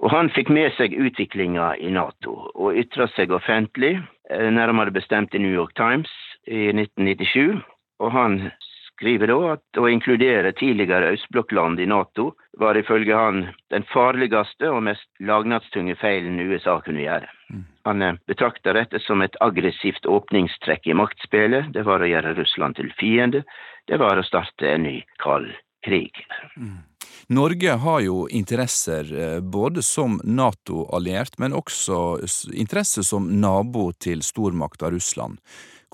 Speaker 12: Og han fikk med seg utviklinga i Nato, og ytra seg offentlig, eh, nærmere bestemt i New York Times i 1997. Og han skriver da at å inkludere tidligere østblokkland i Nato var ifølge han den farligste og mest lagnadstunge feilen USA kunne gjøre. Mm. Han eh, betrakter dette som et aggressivt åpningstrekk i maktspillet. Det var å gjøre Russland til fiende. Det var å starte en ny kald krig. Mm.
Speaker 1: Norge har jo interesser eh, både som Nato-alliert, men også interesser som nabo til stormakta Russland.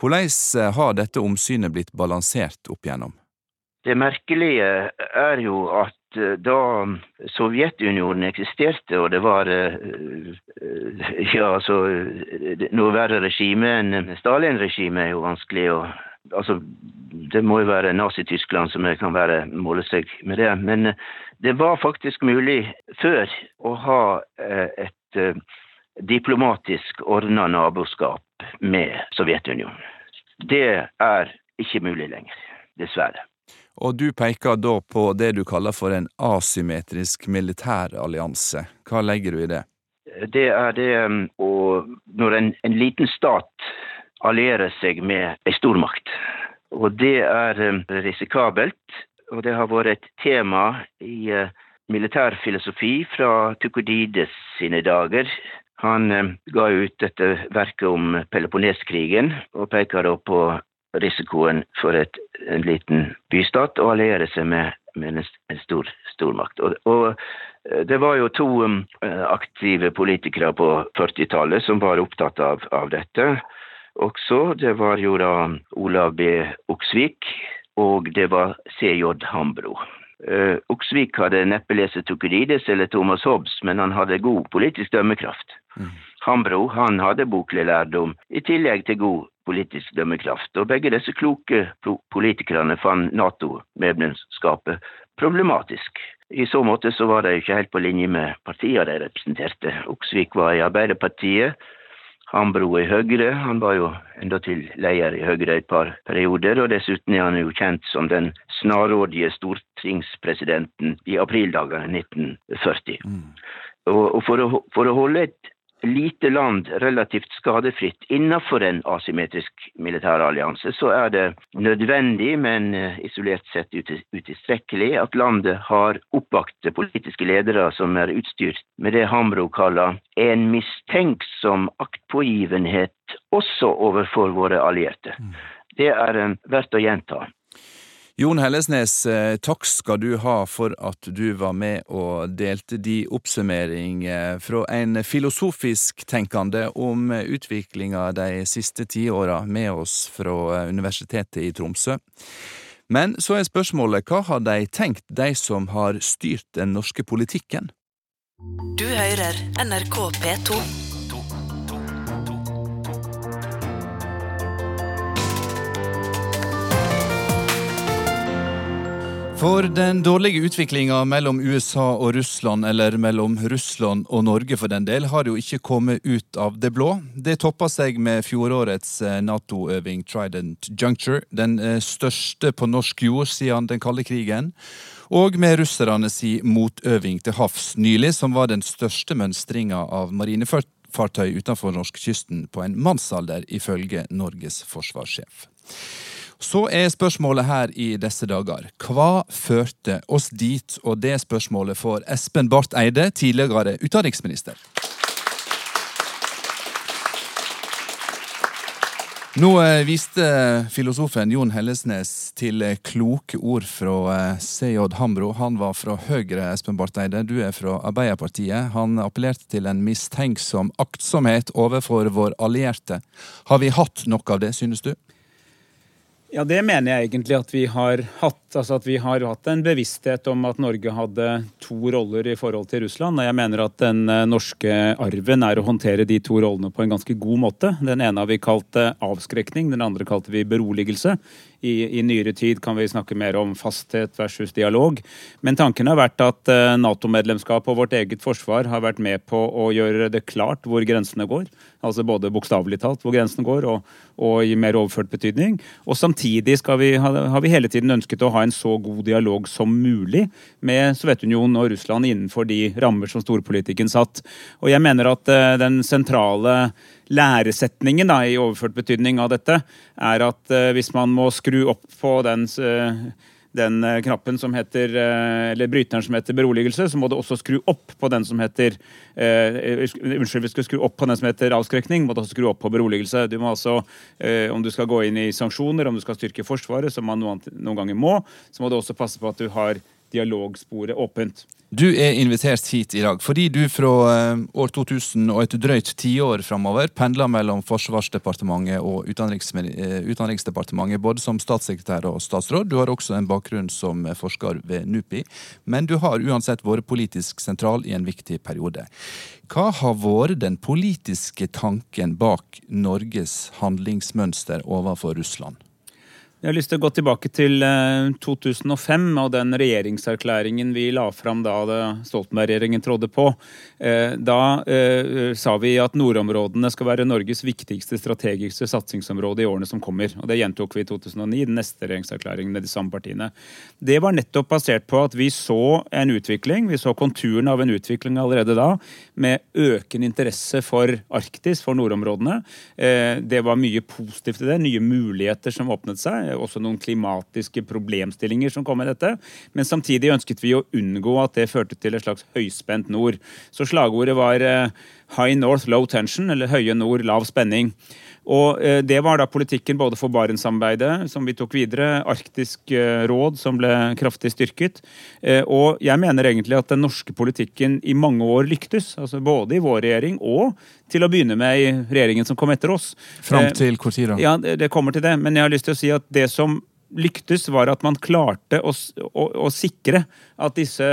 Speaker 1: Hvordan eh, har dette omsynet blitt balansert opp igjennom?
Speaker 12: Det merkelige er jo at Eh, da Sovjetunionen eksisterte, og det var eh, ja, altså noe verre regime enn Stalin-regimet er jo vanskelig å Altså, det må jo være Nazi-Tyskland som kan være måle med det. Men det var faktisk mulig før å ha et diplomatisk ordna naboskap med Sovjetunionen. Det er ikke mulig lenger, dessverre.
Speaker 1: Og du peker da på det du kaller for en asymmetrisk militærallianse. Hva legger du i det?
Speaker 12: Det er det um, å Når en, en liten stat allierer seg med ei stormakt, og det er um, risikabelt, og det har vært et tema i uh, militærfilosofi fra Tukudides sine dager. Han um, ga ut dette verket om Peloponneskrigen, og peker da på risikoen for et, en liten bystat å alliere seg med, med en stor stormakt. Og, og, eh, det var jo to um, aktive politikere på 40-tallet som var opptatt av, av, dette også. Det var jo da Olav B. Oksvik, og det var CJ Hambro. Oksvik hadde neppe lest Tukurides eller Thomas Hobbes, men han hadde god politisk dømmekraft. Mm. Hambro han hadde boklig lærdom, i tillegg til god politisk dømmekraft. Og begge disse kloke politikerne fant Nato-medlemskapet problematisk. I så måte så var de ikke helt på linje med partiene de representerte. Oksvik var i Arbeiderpartiet, Hambro i Høyre. Han var jo endatil leder i Høyre et par perioder, og dessuten er han jo kjent som den snarrådige stortingspresidenten i aprildagene 1940. Mm. Og, for, å, for å holde et lite land relativt skadefritt innenfor en asymmetrisk militærallianse, så er det nødvendig, men eh, isolert sett utilstrekkelig, at landet har oppvakte politiske ledere som er utstyrt med det Hambro kaller en mistenksom aktpågivenhet også overfor våre allierte. Mm. Det er eh, verdt å gjenta.
Speaker 1: Jon Hellesnes, eh, takk skal du ha for at du var med og delte de oppsummering fra en filosofisk tenkende om utviklinga de siste tiåra med oss fra eh, Universitetet i Tromsø. Men så er spørsmålet hva har de tenkt, de som har styrt den norske politikken? Du hører NRK P2. For den dårlige utviklinga mellom USA og Russland, eller mellom Russland og Norge for den del, har jo ikke kommet ut av det blå. Det toppa seg med fjorårets eh, Nato-øving Trident Juncture, den eh, største på norsk jord siden den kalde krigen. Og med russerne si motøving til havs nylig, som var den største mønstringa av marinefartøy utenfor norskekysten på en mannsalder, ifølge Norges forsvarssjef. Så er spørsmålet her i disse dager hva førte oss dit? Og det spørsmålet får Espen Barth Eide, tidligere utenriksminister. Nå eh, viste filosofen Jon Hellesnes til eh, kloke ord fra eh, CJ Hambro. Han var fra Høyre, Espen Barth Eide. Du er fra Arbeiderpartiet. Han appellerte til en mistenksom aktsomhet overfor vår allierte. Har vi hatt nok av det, synes du?
Speaker 13: Ja, Det mener jeg egentlig at vi har hatt. Altså at Vi har hatt en bevissthet om at Norge hadde to roller i forhold til Russland. Og jeg mener at den eh, norske arven er å håndtere de to rollene på en ganske god måte. Den ene har vi kalt eh, avskrekning, den andre kalte vi beroligelse. I, I, nyere tid kan vi snakke mer om fasthet versus dialog. Men tanken har vært at uh, Nato-medlemskap og vårt eget forsvar har vært med på å gjøre det klart hvor grensene går. Altså både bokstavelig talt hvor grensene går, og, og, i mer overført betydning. Og samtidig vi, har vi hele tiden ønsket å ha en så god dialog som mulig med Sovjetunionen og Russland innenfor de rammer som storpolitikken satt. Og jeg mener at uh, den sentrale læresetningen da, i overført betydning av dette, er at uh, hvis man må skru opp på den, uh, den uh, knappen som heter Eller bryteren som heter beroligelse, så må du også skru opp på den som heter Unnskyld, vi skal skru opp på den som heter avskrekning, må du også skru opp på beroligelse. Du må altså, Om du skal gå inn i sanksjoner, om du skal styrke Forsvaret, som man noen ganger må, så må du også passe på at du har dialogsporet åpent.
Speaker 1: Du er invitert hit i dag fordi du fra eh, år 2000 og et drøyt tiår framover pendler mellom Forsvarsdepartementet og Utenriks Utenriksdepartementet, både som statssekretær og statsråd. Du har også en bakgrunn som forsker ved NUPI, men du har uansett vært politisk sentral i en viktig periode. Hva har vært den politiske tanken bak Norges handlingsmønster overfor Russland?
Speaker 13: Jeg har lyst til å gå tilbake til 2005 eh, og den regjeringserklæringen vi la fram da Stoltenberg-regjeringen trådde på. Eh, da eh, sa vi at nordområdene skal være Norges viktigste strategiske satsingsområde i årene som kommer. Og Det gjentok vi i 2009, den neste regjeringserklæringen med de samme partiene. Det var nettopp basert på at vi så en utvikling, vi så konturen av en utvikling allerede da, med økende interesse for Arktis, for nordområdene. Det var mye positivt i det, nye muligheter som åpnet seg også noen klimatiske problemstillinger som kom med dette. Men samtidig ønsket vi å unngå at det førte til et slags høyspent nord. Så slagordet var eh, High North Low Tension, eller Høye nord lav spenning. Og eh, Det var da politikken både for Barentssamarbeidet, som vi tok videre, Arktisk eh, råd, som ble kraftig styrket. Og jeg mener egentlig at den norske politikken i mange år lyktes. altså Både i vår regjering og til å begynne med i regjeringen som kom etter oss.
Speaker 1: Fram til tid da?
Speaker 13: Ja, det kommer til det. Men jeg har lyst til å si at det som lyktes, var at man klarte å, å, å sikre at disse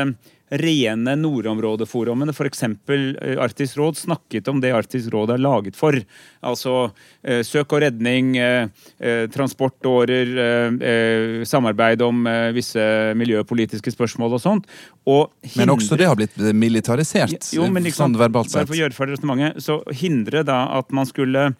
Speaker 13: rene nordområdeforumene, f.eks. Eh, Arktisk råd, snakket om det Arktisk råd er laget for. Altså eh, søk og redning, eh, transportårer, samarbeid om visse miljøpolitiske spørsmål og sånt. Og
Speaker 1: hindre... Men også det har blitt militarisert, jo, men, sånn verbalt sett.
Speaker 13: For å gjøre ferdig resonnementet, så hindre da at man skulle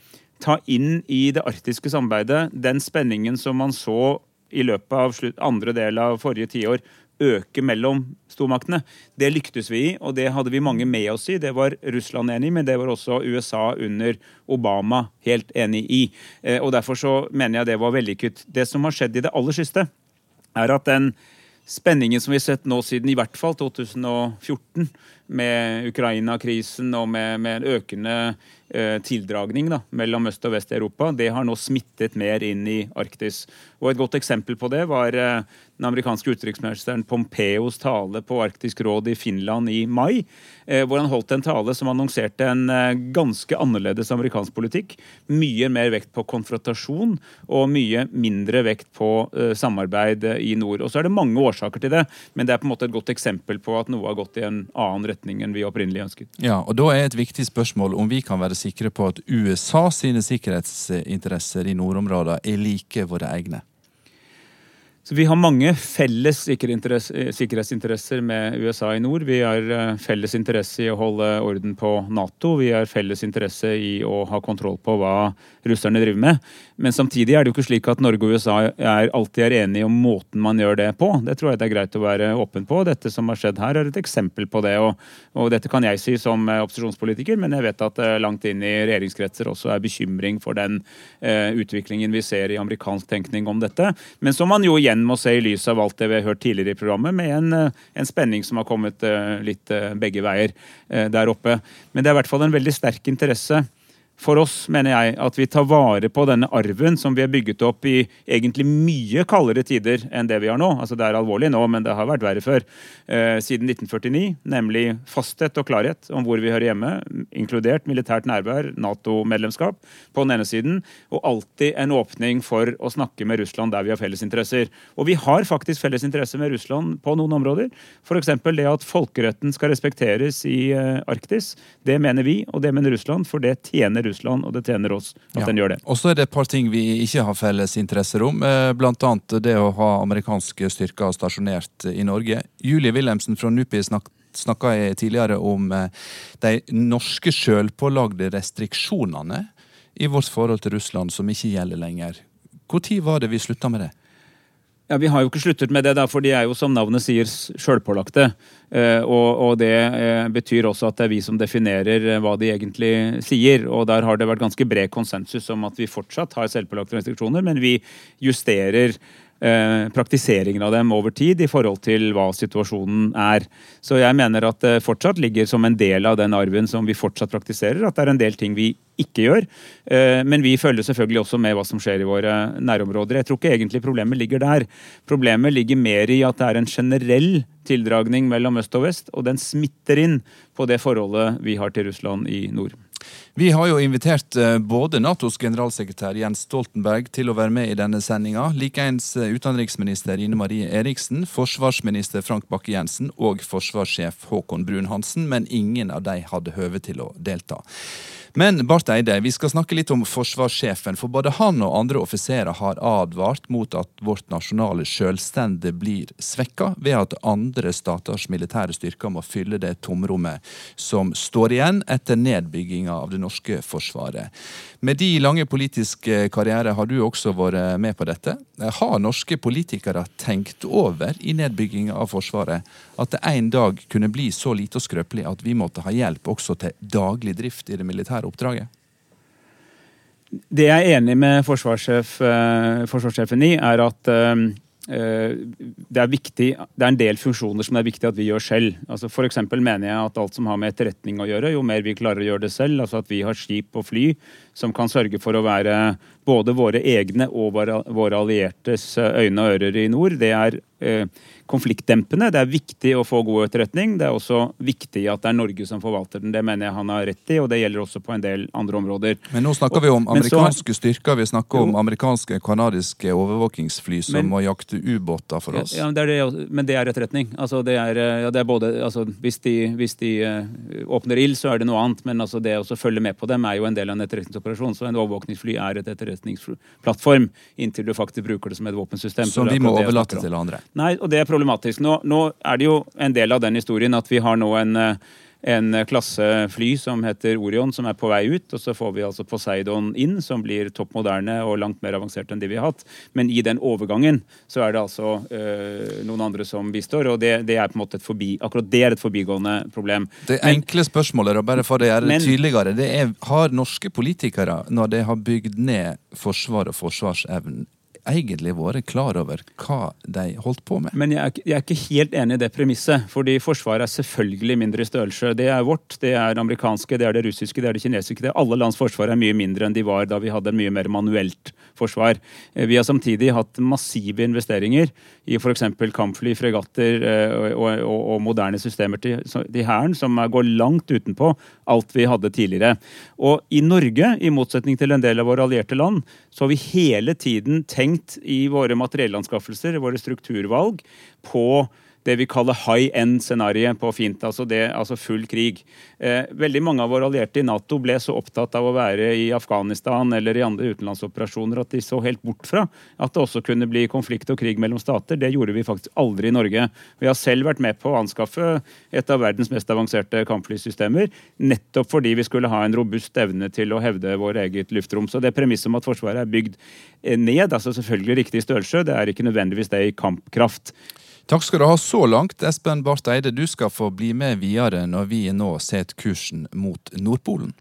Speaker 13: ta inn i det arktiske samarbeidet den spenningen som man så i løpet av andre del av forrige tiår øke mellom stormaktene. Det lyktes vi i, og det hadde vi mange med oss i. Det var Russland enig i, men det var også USA under Obama helt enig i. Eh, og Derfor så mener jeg det var vellykket. Det som har skjedd i det aller siste, er at den spenningen som vi har sett nå siden i hvert fall 2014, med Ukraina-krisen og med, med en økende tildragning da, mellom øst og vest i Europa, det har nå smittet mer inn i Arktis. Og Et godt eksempel på det var eh, den amerikanske utenriksministeren Pompeos tale på Arktisk råd i Finland i mai, eh, hvor han holdt en tale som annonserte en eh, ganske annerledes amerikansk politikk. Mye mer vekt på konfrontasjon og mye mindre vekt på eh, samarbeid i nord. Og så er det mange årsaker til det, men det er på en måte et godt eksempel på at noe har gått i en annen retning enn vi opprinnelig ønsket.
Speaker 1: Ja, og Da er et viktig spørsmål om vi kan være sikre på at USA sine sikkerhetsinteresser i nordområdene er like våre egne.
Speaker 13: Så Vi har mange felles sikkerhetsinteresser med USA i nord. Vi har eh, felles interesse i å holde orden på Nato. Vi har felles interesse i å ha kontroll på hva russerne driver med. Men samtidig er det jo ikke slik at Norge og USA er, alltid er enige om måten man gjør det på. Det tror jeg det er greit å være åpen på. Dette som har skjedd her, er et eksempel på det. Og, og dette kan jeg si som eh, opposisjonspolitiker, men jeg vet at eh, langt inn i regjeringskretser også er bekymring for den eh, utviklingen vi ser i amerikansk tenkning om dette. Men som man jo igjen må se i lys av alt det vi har hørt tidligere i programmet, med en, eh, en spenning som har kommet eh, litt eh, begge veier der oppe. Men det er i hvert fall en veldig sterk interesse for oss, mener jeg, at vi tar vare på denne arven som vi har bygget opp i egentlig mye kaldere tider enn det vi har nå. Altså Det er alvorlig nå, men det har vært verre før. Eh, siden 1949, nemlig fasthet og klarhet om hvor vi hører hjemme, inkludert militært nærvær, Nato-medlemskap på den ene siden, og alltid en åpning for å snakke med Russland der vi har felles interesser. Og vi har faktisk felles interesse med Russland på noen områder. F.eks. det at folkeretten skal respekteres i eh, Arktis. Det mener vi, og det mener Russland, for det tjener Russland, og det tjener oss at ja. den gjør det.
Speaker 1: Og så er det et par ting vi ikke har felles interesser om, bl.a. blant annet det å ha amerikanske styrker stasjonert i Norge. Julie Wilhelmsen fra NUPI snakket snakka jeg tidligere om eh, de norske sjølpålagde restriksjonene i vårt forhold til Russland som ikke gjelder lenger. Når var det vi slutta med det?
Speaker 13: Ja, Vi har jo ikke sluttet med det, da, for de er jo som navnet sier sjølpålagte. Eh, og, og, det eh, betyr også at det er vi som definerer eh, hva de egentlig sier. Og der har det vært ganske bred konsensus om at vi fortsatt har selvpålagte restriksjoner, men vi justerer praktiseringen av dem over tid i forhold til hva situasjonen er. Så jeg mener at det fortsatt ligger som en del av den arven som vi fortsatt praktiserer, at det er en del ting vi ikke gjør. Eh, men vi følger selvfølgelig også med hva som skjer i våre nærområder. Jeg tror ikke egentlig problemet ligger der. Problemet ligger mer i at det er en generell tildragning mellom øst og vest, og den smitter inn på det forholdet vi har til Russland i nord.
Speaker 1: Vi har jo invitert eh, både Natos generalsekretær Jens Stoltenberg til å være med i denne sendinga, likeens eh, utenriksminister Ine Marie Eriksen, forsvarsminister Frank Bakke-Jensen og forsvarssjef Håkon Brun-Hansen, men ingen av de hadde høve til å delta. Men Barth Eide, vi skal snakke litt om forsvarssjefen. For både han og andre offiserer har advart mot at vårt nasjonale selvstende blir svekka ved at andre staters militære styrker må fylle det tomrommet som står igjen etter nedbygginga av det norske forsvaret. Med de lange politiske karriere har du også vært med på dette. Har norske politikere tenkt over i nedbygginga av Forsvaret at det en dag kunne bli så lite og skrøpelig at vi måtte ha hjelp også til daglig drift i det militære oppdraget?
Speaker 13: Det jeg er enig med forsvarssjef, eh, forsvarssjefen i, er at eh, det er, viktig, det er en del funksjoner som det er viktig at vi gjør selv. Altså F.eks. mener jeg at alt som har med etterretning å gjøre, jo mer vi klarer å gjøre det selv, altså at vi har skip og fly som kan sørge for å være både våre egne og våre alliertes eh, øyne og ører i nord, det er eh, konfliktdempende. Det er viktig å få god etterretning. Det er også viktig at det er Norge som forvalter den. Det mener jeg han har rett i, og det gjelder også på en del andre områder.
Speaker 1: Men nå snakker vi om amerikanske så, styrker. Vi snakker jo. om amerikanske kanadiske overvåkingsfly som men, må jakte ubåter for oss.
Speaker 13: Ja, det det, men det er etterretning. Altså, det er, ja, det er både, altså, hvis de, hvis de uh, åpner ild, så er det noe annet, men altså, det å følge med på dem er jo en del av en etterretningsoperasjon. Så en overvåkningsfly er et etterretningsplattform inntil du faktisk bruker det som et våpensystem.
Speaker 1: Som vi må overlate til andre?
Speaker 13: Nei, og det er problematisk. Nå, nå, er det jo en del av den historien at vi har nå en, eh, en klassefly som heter Orion, som er på vei ut. Og så får vi altså Poseidon inn, som blir topp moderne og langt mer avansert enn de vi har hatt. Men i den overgangen så er det altså øh, noen andre som bistår, og det, det, er på en måte et forbi, akkurat det er et forbigående problem.
Speaker 1: Det enkle spørsmålet, og bare for å gjøre det tydeligere, det er har norske politikere, når de har bygd ned forsvar og forsvarsevnen, egentlig vært klar over hva de holdt på med.
Speaker 13: Men jeg er, jeg er ikke helt enig i det premisset. fordi Forsvaret er selvfølgelig mindre i størrelse. Det er vårt, det er amerikanske, det er det russiske, det er det kinesiske. Det er alle lands forsvar er mye mindre enn de var da vi hadde mye mer manuelt forsvar. Eh, vi har samtidig hatt massive investeringer i f.eks. kampfly, fregatter eh, og, og, og, moderne systemer til, til Hæren, som går langt utenpå alt vi hadde tidligere. Og i Norge, i motsetning til en del av våre allierte land, så har vi hele tiden tenkt i våre materiellanskaffelser, våre strukturvalg, på det vi kaller high end-scenarioet på fint, altså, det, altså full krig. Eh, veldig mange av våre allierte i Nato ble så opptatt av å være i Afghanistan eller i andre utenlandsoperasjoner at de så helt bort fra at det også kunne bli konflikt og krig mellom stater. Det gjorde vi faktisk aldri i Norge. Vi har selv vært med på å anskaffe et av verdens mest avanserte kampflysystemer, nettopp fordi vi skulle ha en robust evne til å hevde vår eget luftrom. Så det premisset om at Forsvaret er bygd ned, altså selvfølgelig riktig størrelse, det er ikke nødvendigvis det i kampkraft.
Speaker 1: Takk skal du ha så langt, Espen Barth Eide. Du skal få bli med videre når vi nå setter kursen mot Nordpolen.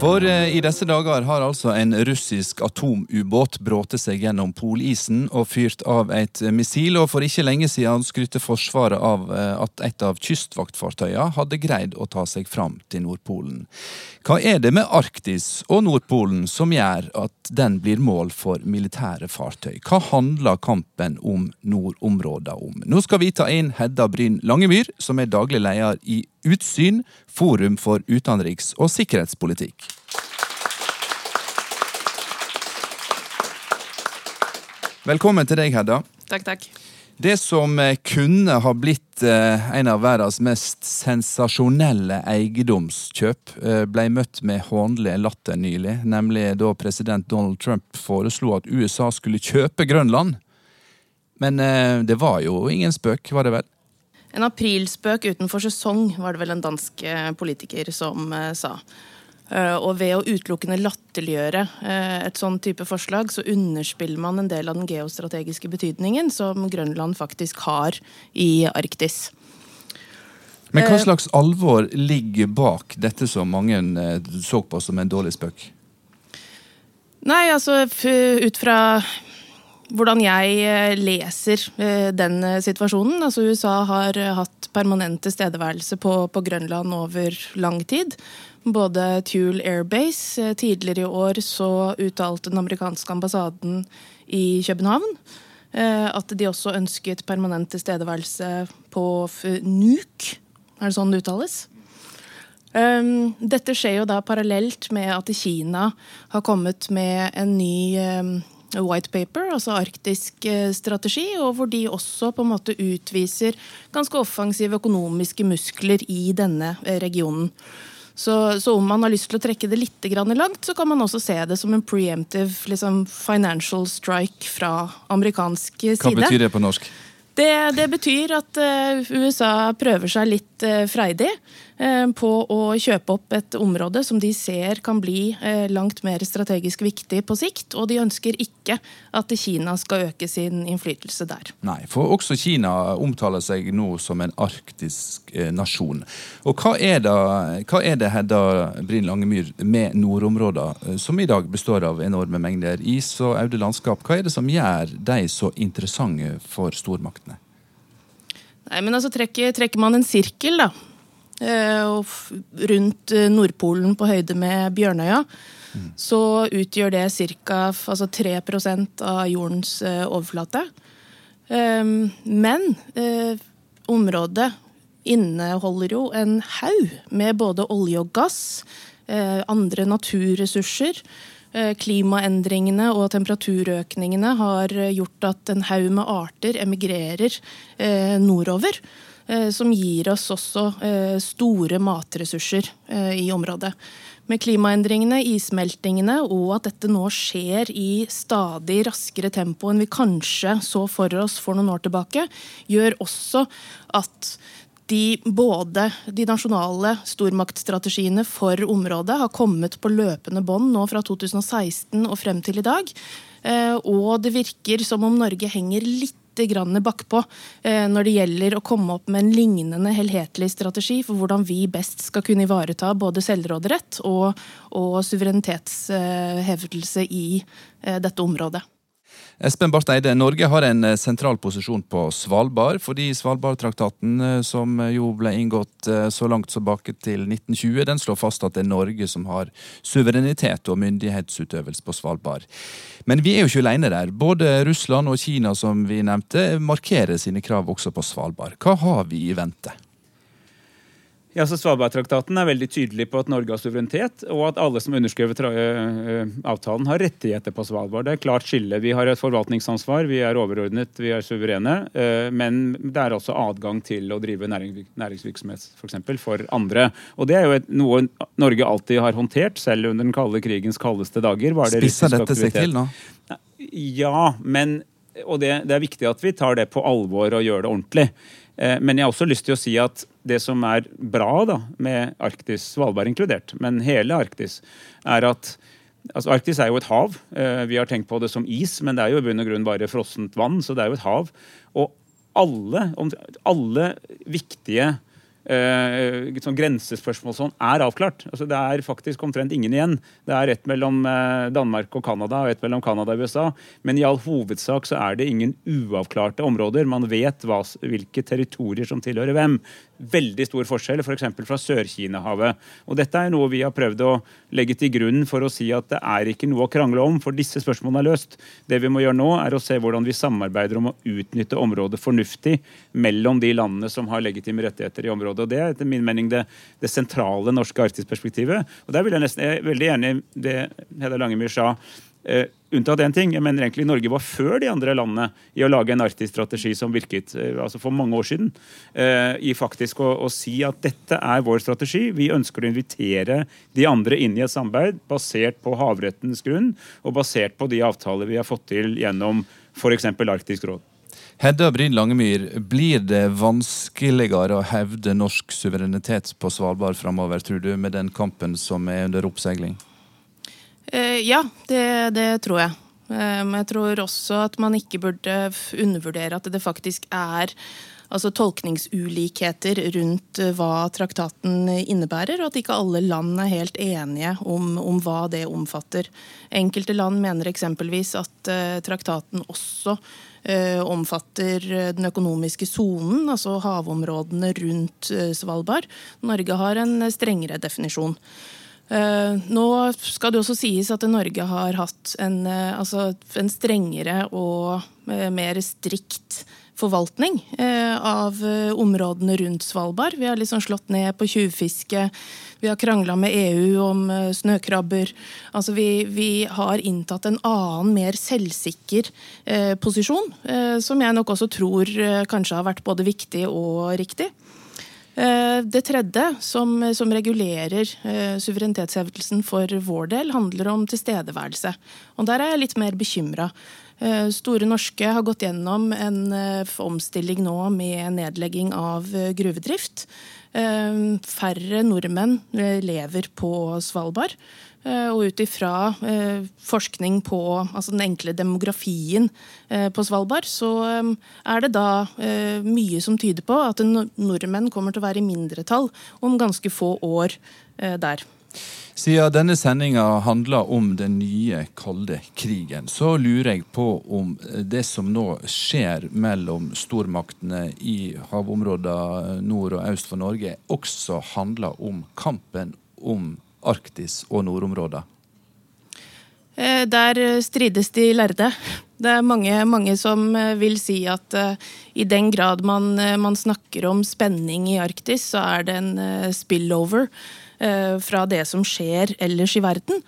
Speaker 1: For eh, i disse dager har altså en russisk atomubåt brått seg gjennom polisen og fyrt av et missil, og for ikke lenge siden skrytte Forsvaret av eh, at et av kystvaktfartøyene hadde greid å ta seg fram til Nordpolen. Hva er det med Arktis og Nordpolen som gjør at den blir mål for militære fartøy? Hva handler kampen om nordområdene om? Nå skal vi ta inn Hedda Bryn Langemyr, som er daglig leder i Utsyn, Forum for utenriks- og sikkerhetspolitikk. Velkommen til deg, Hedda.
Speaker 14: Takk, takk.
Speaker 1: Det som eh, kunne ha blitt eh, en av verdens mest sensasjonelle eiendomskjøp, eh, ble møtt med hånlig latter nylig, nemlig da president Donald Trump foreslo at USA skulle kjøpe Grønland. Men det var jo ingen spøk, var det vel?
Speaker 14: En aprilspøk utenfor sesong, var det vel en dansk eh, politiker som eh, sa. Eh, og ved å utelukkende latterliggjøre et sånn type forslag, så underspiller man en del av den geostrategiske betydningen som Grønland faktisk har i Arktis.
Speaker 1: Men hva slags alvor ligger bak dette som mange så på som en dårlig spøk?
Speaker 14: Nei, altså ut fra hvordan jeg eh, leser eh, den eh, situasjonen. Altså USA har hatt permanent tilstedeværelse på, på, Grønland over lang tid. Både Thule Airbase Tidligere i år så uttalte den amerikanske ambassaden i København At de også ønsket permanent tilstedeværelse på NUK. Er det sånn det uttales? Dette skjer jo da parallelt med at Kina har kommet med en ny white paper, altså arktisk strategi, og hvor de også på en måte utviser ganske offensive økonomiske muskler i denne regionen. Så, så, om man har lyst til å trekke det litt langt, så kan man også se det som en preemptive liksom, financial strike fra amerikansk side.
Speaker 1: Hva betyr det på norsk?
Speaker 14: Det, det betyr at uh, USA prøver seg litt uh, freidig. Eh, på å kjøpe opp et område som de ser kan bli eh, langt mer strategisk viktig på sikt. Og de ønsker ikke at Kina skal øke sin innflytelse der.
Speaker 1: Nei, for også Kina omtaler seg nå som en arktisk eh, nasjon. Og hva er det, hva er det Hedda Brinn Langemyr, med nordområder, som i dag består av enorme mengder is og aude landskap, hva er det som gjør de så interessante for stormaktene?
Speaker 14: Nei, men altså trekker, trekker man en sirkel, da Eh, rundt eh, Nordpolen på høyde med Bjørnøya, mm. så utgjør det ca. Altså 3% av jordens eh, overflate. Men området inneholder jo en haug med både olje og gass, andre naturressurser. Klimaendringene og temperaturøkningene har gjort at en haug med arter emigrerer nordover. Eh, som gir oss også eh, store matressurser eh, i området. Med klimaendringene, issmeltingene og at dette nå skjer i stadig raskere tempo enn vi kanskje så for oss for noen år tilbake, gjør også at de, både de nasjonale stormaktstrategiene for området har kommet på løpende bånd nå fra 2016 og frem til i dag. Og det virker som om Norge henger litt grann bakpå eh, når det gjelder å komme opp med en lignende helhetlig strategi for hvordan vi best skal kunne ivareta både selvråderett og, og suverenitetshevdelse i eh, dette området.
Speaker 1: Espen Barth Eide, Norge har en eh, sentral posisjon på Svalbard, fordi Svalbardtraktaten, eh, som jo ble inngått eh, så langt tilbake til 1920, den slår fast at det er Norge som har suverenitet og myndighetsutøvelse på Svalbard. Men vi er jo ikke alene der. Både Russland og Kina, som vi nevnte, markerer sine krav også på Svalbard. Hva har vi i vente?
Speaker 13: Ja, så Svalbardtraktaten er veldig tydelig på at Norge har suverenitet, og at alle som underskrevet avtalen, har rettigheter på Svalbard. Det er klart skille. Vi har et forvaltningsansvar, vi er overordnet, vi er suverene. Men det er også adgang til å drive næringsvirksomhet for, eksempel, for andre. Og det er jo et, noe Norge alltid har håndtert, selv under den kalde krigens kaldeste dager.
Speaker 1: Var det Spisser dette seg til nå?
Speaker 13: Ja, men og det, det er viktig at vi tar det på alvor og gjør det ordentlig. Eh, men jeg har også lyst til å si at det som er bra da, med Arktis, Svalbard inkludert, men hele Arktis, er at altså Arktis er jo et hav. Eh, vi har tenkt på det som is, men det er jo i bunn og grunn bare frossent vann, så det er jo et hav. Og alle, alle viktige sånn grensespørsmål sånn, er avklart. Altså, det er faktisk omtrent ingen igjen. Det er ett mellom eh, Danmark og Canada og ett mellom Canada og USA. Men i all hovedsak så er det ingen uavklarte områder. Man vet hva, hvilke territorier som tilhører hvem veldig stor forskjell, f.eks. For fra Sør-Kina-havet. Og Dette er noe vi har prøvd å legge til grunn for å si at det er ikke noe å krangle om, for disse spørsmålene er løst. Det vi må gjøre nå, er å se hvordan vi samarbeider om å utnytte området fornuftig mellom de landene som har legitime rettigheter i området. Og Det er etter min mening det, det sentrale norske arktisperspektivet. Og der vil jeg nesten, jeg er veldig enig i det Hedda Langemyr sa. Uh, unntatt én ting. Jeg mener egentlig Norge var før de andre landene i å lage en arktisk strategi som virket uh, altså for mange år siden. Uh, I faktisk å, å, si at dette er vår strategi. Vi ønsker å invitere de andre inn i et samarbeid basert på havrettens grunn og basert på de avtaler vi har fått til gjennom f.eks. Arktisk råd.
Speaker 1: Hedda Bryn Langemyr, blir det vanskeligere å hevde norsk suverenitet på Svalbard framover, tror du, med den kampen som er under oppseiling?
Speaker 14: Eh, ja, det, det tror jeg. Eh, men jeg tror også at man ikke burde undervurdere at det faktisk er altså tolkningsulikheter rundt eh, hva traktaten innebærer, og at ikke alle land er helt enige om, om hva det omfatter. Enkelte land mener eksempelvis at traktaten også omfatter den økonomiske sonen, altså havområdene rundt uh, Svalbard. Norge har en strengere definisjon. Nå skal det også sies at Norge har hatt en, altså en strengere og mer strikt forvaltning av områdene rundt Svalbard. Vi har liksom slått ned på tjuvfiske. Vi har krangla med EU om snøkrabber. Altså vi, vi, har inntatt en annen, mer selvsikker eh, posisjon, eh, som jeg nok også tror eh, kanskje har vært både viktig og riktig. Eh, det tredje, som, som regulerer eh, suverenitetshevdelsen for vår del, handler om tilstedeværelse. Og Der er jeg litt mer bekymra. Eh, Store Norske har gått gjennom en omstilling nå med nedlegging av gruvedrift. Færre nordmenn lever på Svalbard. Eh, og ut ifra eh, forskning på altså den enkle demografien eh, på Svalbard, så er det da mye som tyder på at nordmenn kommer til å være i mindretall om ganske få år der.
Speaker 1: Siden denne sendinga handler om den nye kalde krigen, så lurer jeg på om det som nå skjer mellom stormaktene i havområdene nord og øst for Norge, også handler om kampen om Arktis og nordområder?
Speaker 14: Eh, der strides de lærde. Det er mange, mange som eh, vil si at uh, i den grad man, man, snakker om spenning i Arktis, så er det en spillover uh, fra det som skjer ellers i verden.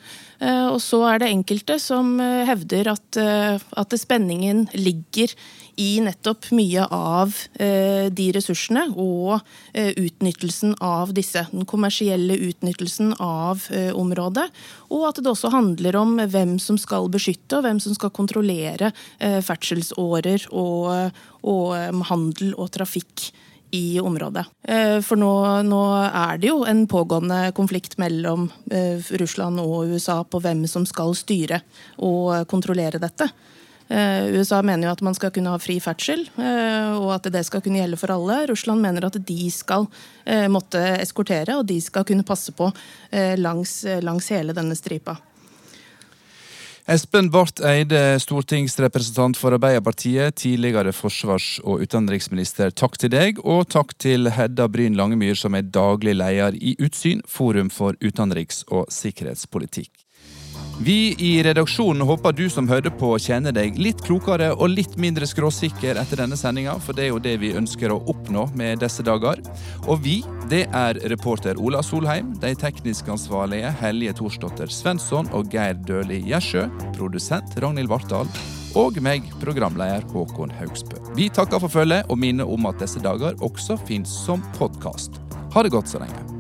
Speaker 14: og så er det enkelte som hevder at, at spenningen ligger i nettopp mye av eh, de ressursene og eh, utnyttelsen av disse. Den kommersielle utnyttelsen av eh, området. Og at det også handler om hvem som skal beskytte og hvem som skal kontrollere eh, ferdselsårer og, og handel og trafikk i området. Eh, for nå, nå, er det jo en pågående konflikt mellom eh, Russland og USA på hvem som skal styre og kontrollere dette. Eh, USA mener jo at man skal kunne ha fri ferdsel, og at det skal kunne gjelde for alle. Russland mener at de skal måtte eskortere, og de skal kunne passe på langs, langs hele denne stripa.
Speaker 1: Espen Barth Eide, stortingsrepresentant for Arbeiderpartiet, tidligere forsvars- og utenriksminister, takk til deg. Og takk til Hedda Bryn Langemyr, som er daglig leder i Utsyn, Forum for utenriks- og sikkerhetspolitikk. Vi i redaksjonen håper du som hører på kjenner deg litt klokere og litt mindre skråsikker etter denne sendinga, for det er jo det vi ønsker å oppnå med disse dager. Og vi, det er reporter Ola Solheim, de teknisk ansvarlige Helje Thorsdotter Svensson og Geir Døli Gjersjø, produsent Ragnhild Vartdal og meg, programleder Håkon Haugsbø. Vi takker for følget og minner om at disse dager også fins som podkast. Ha det godt så lenge.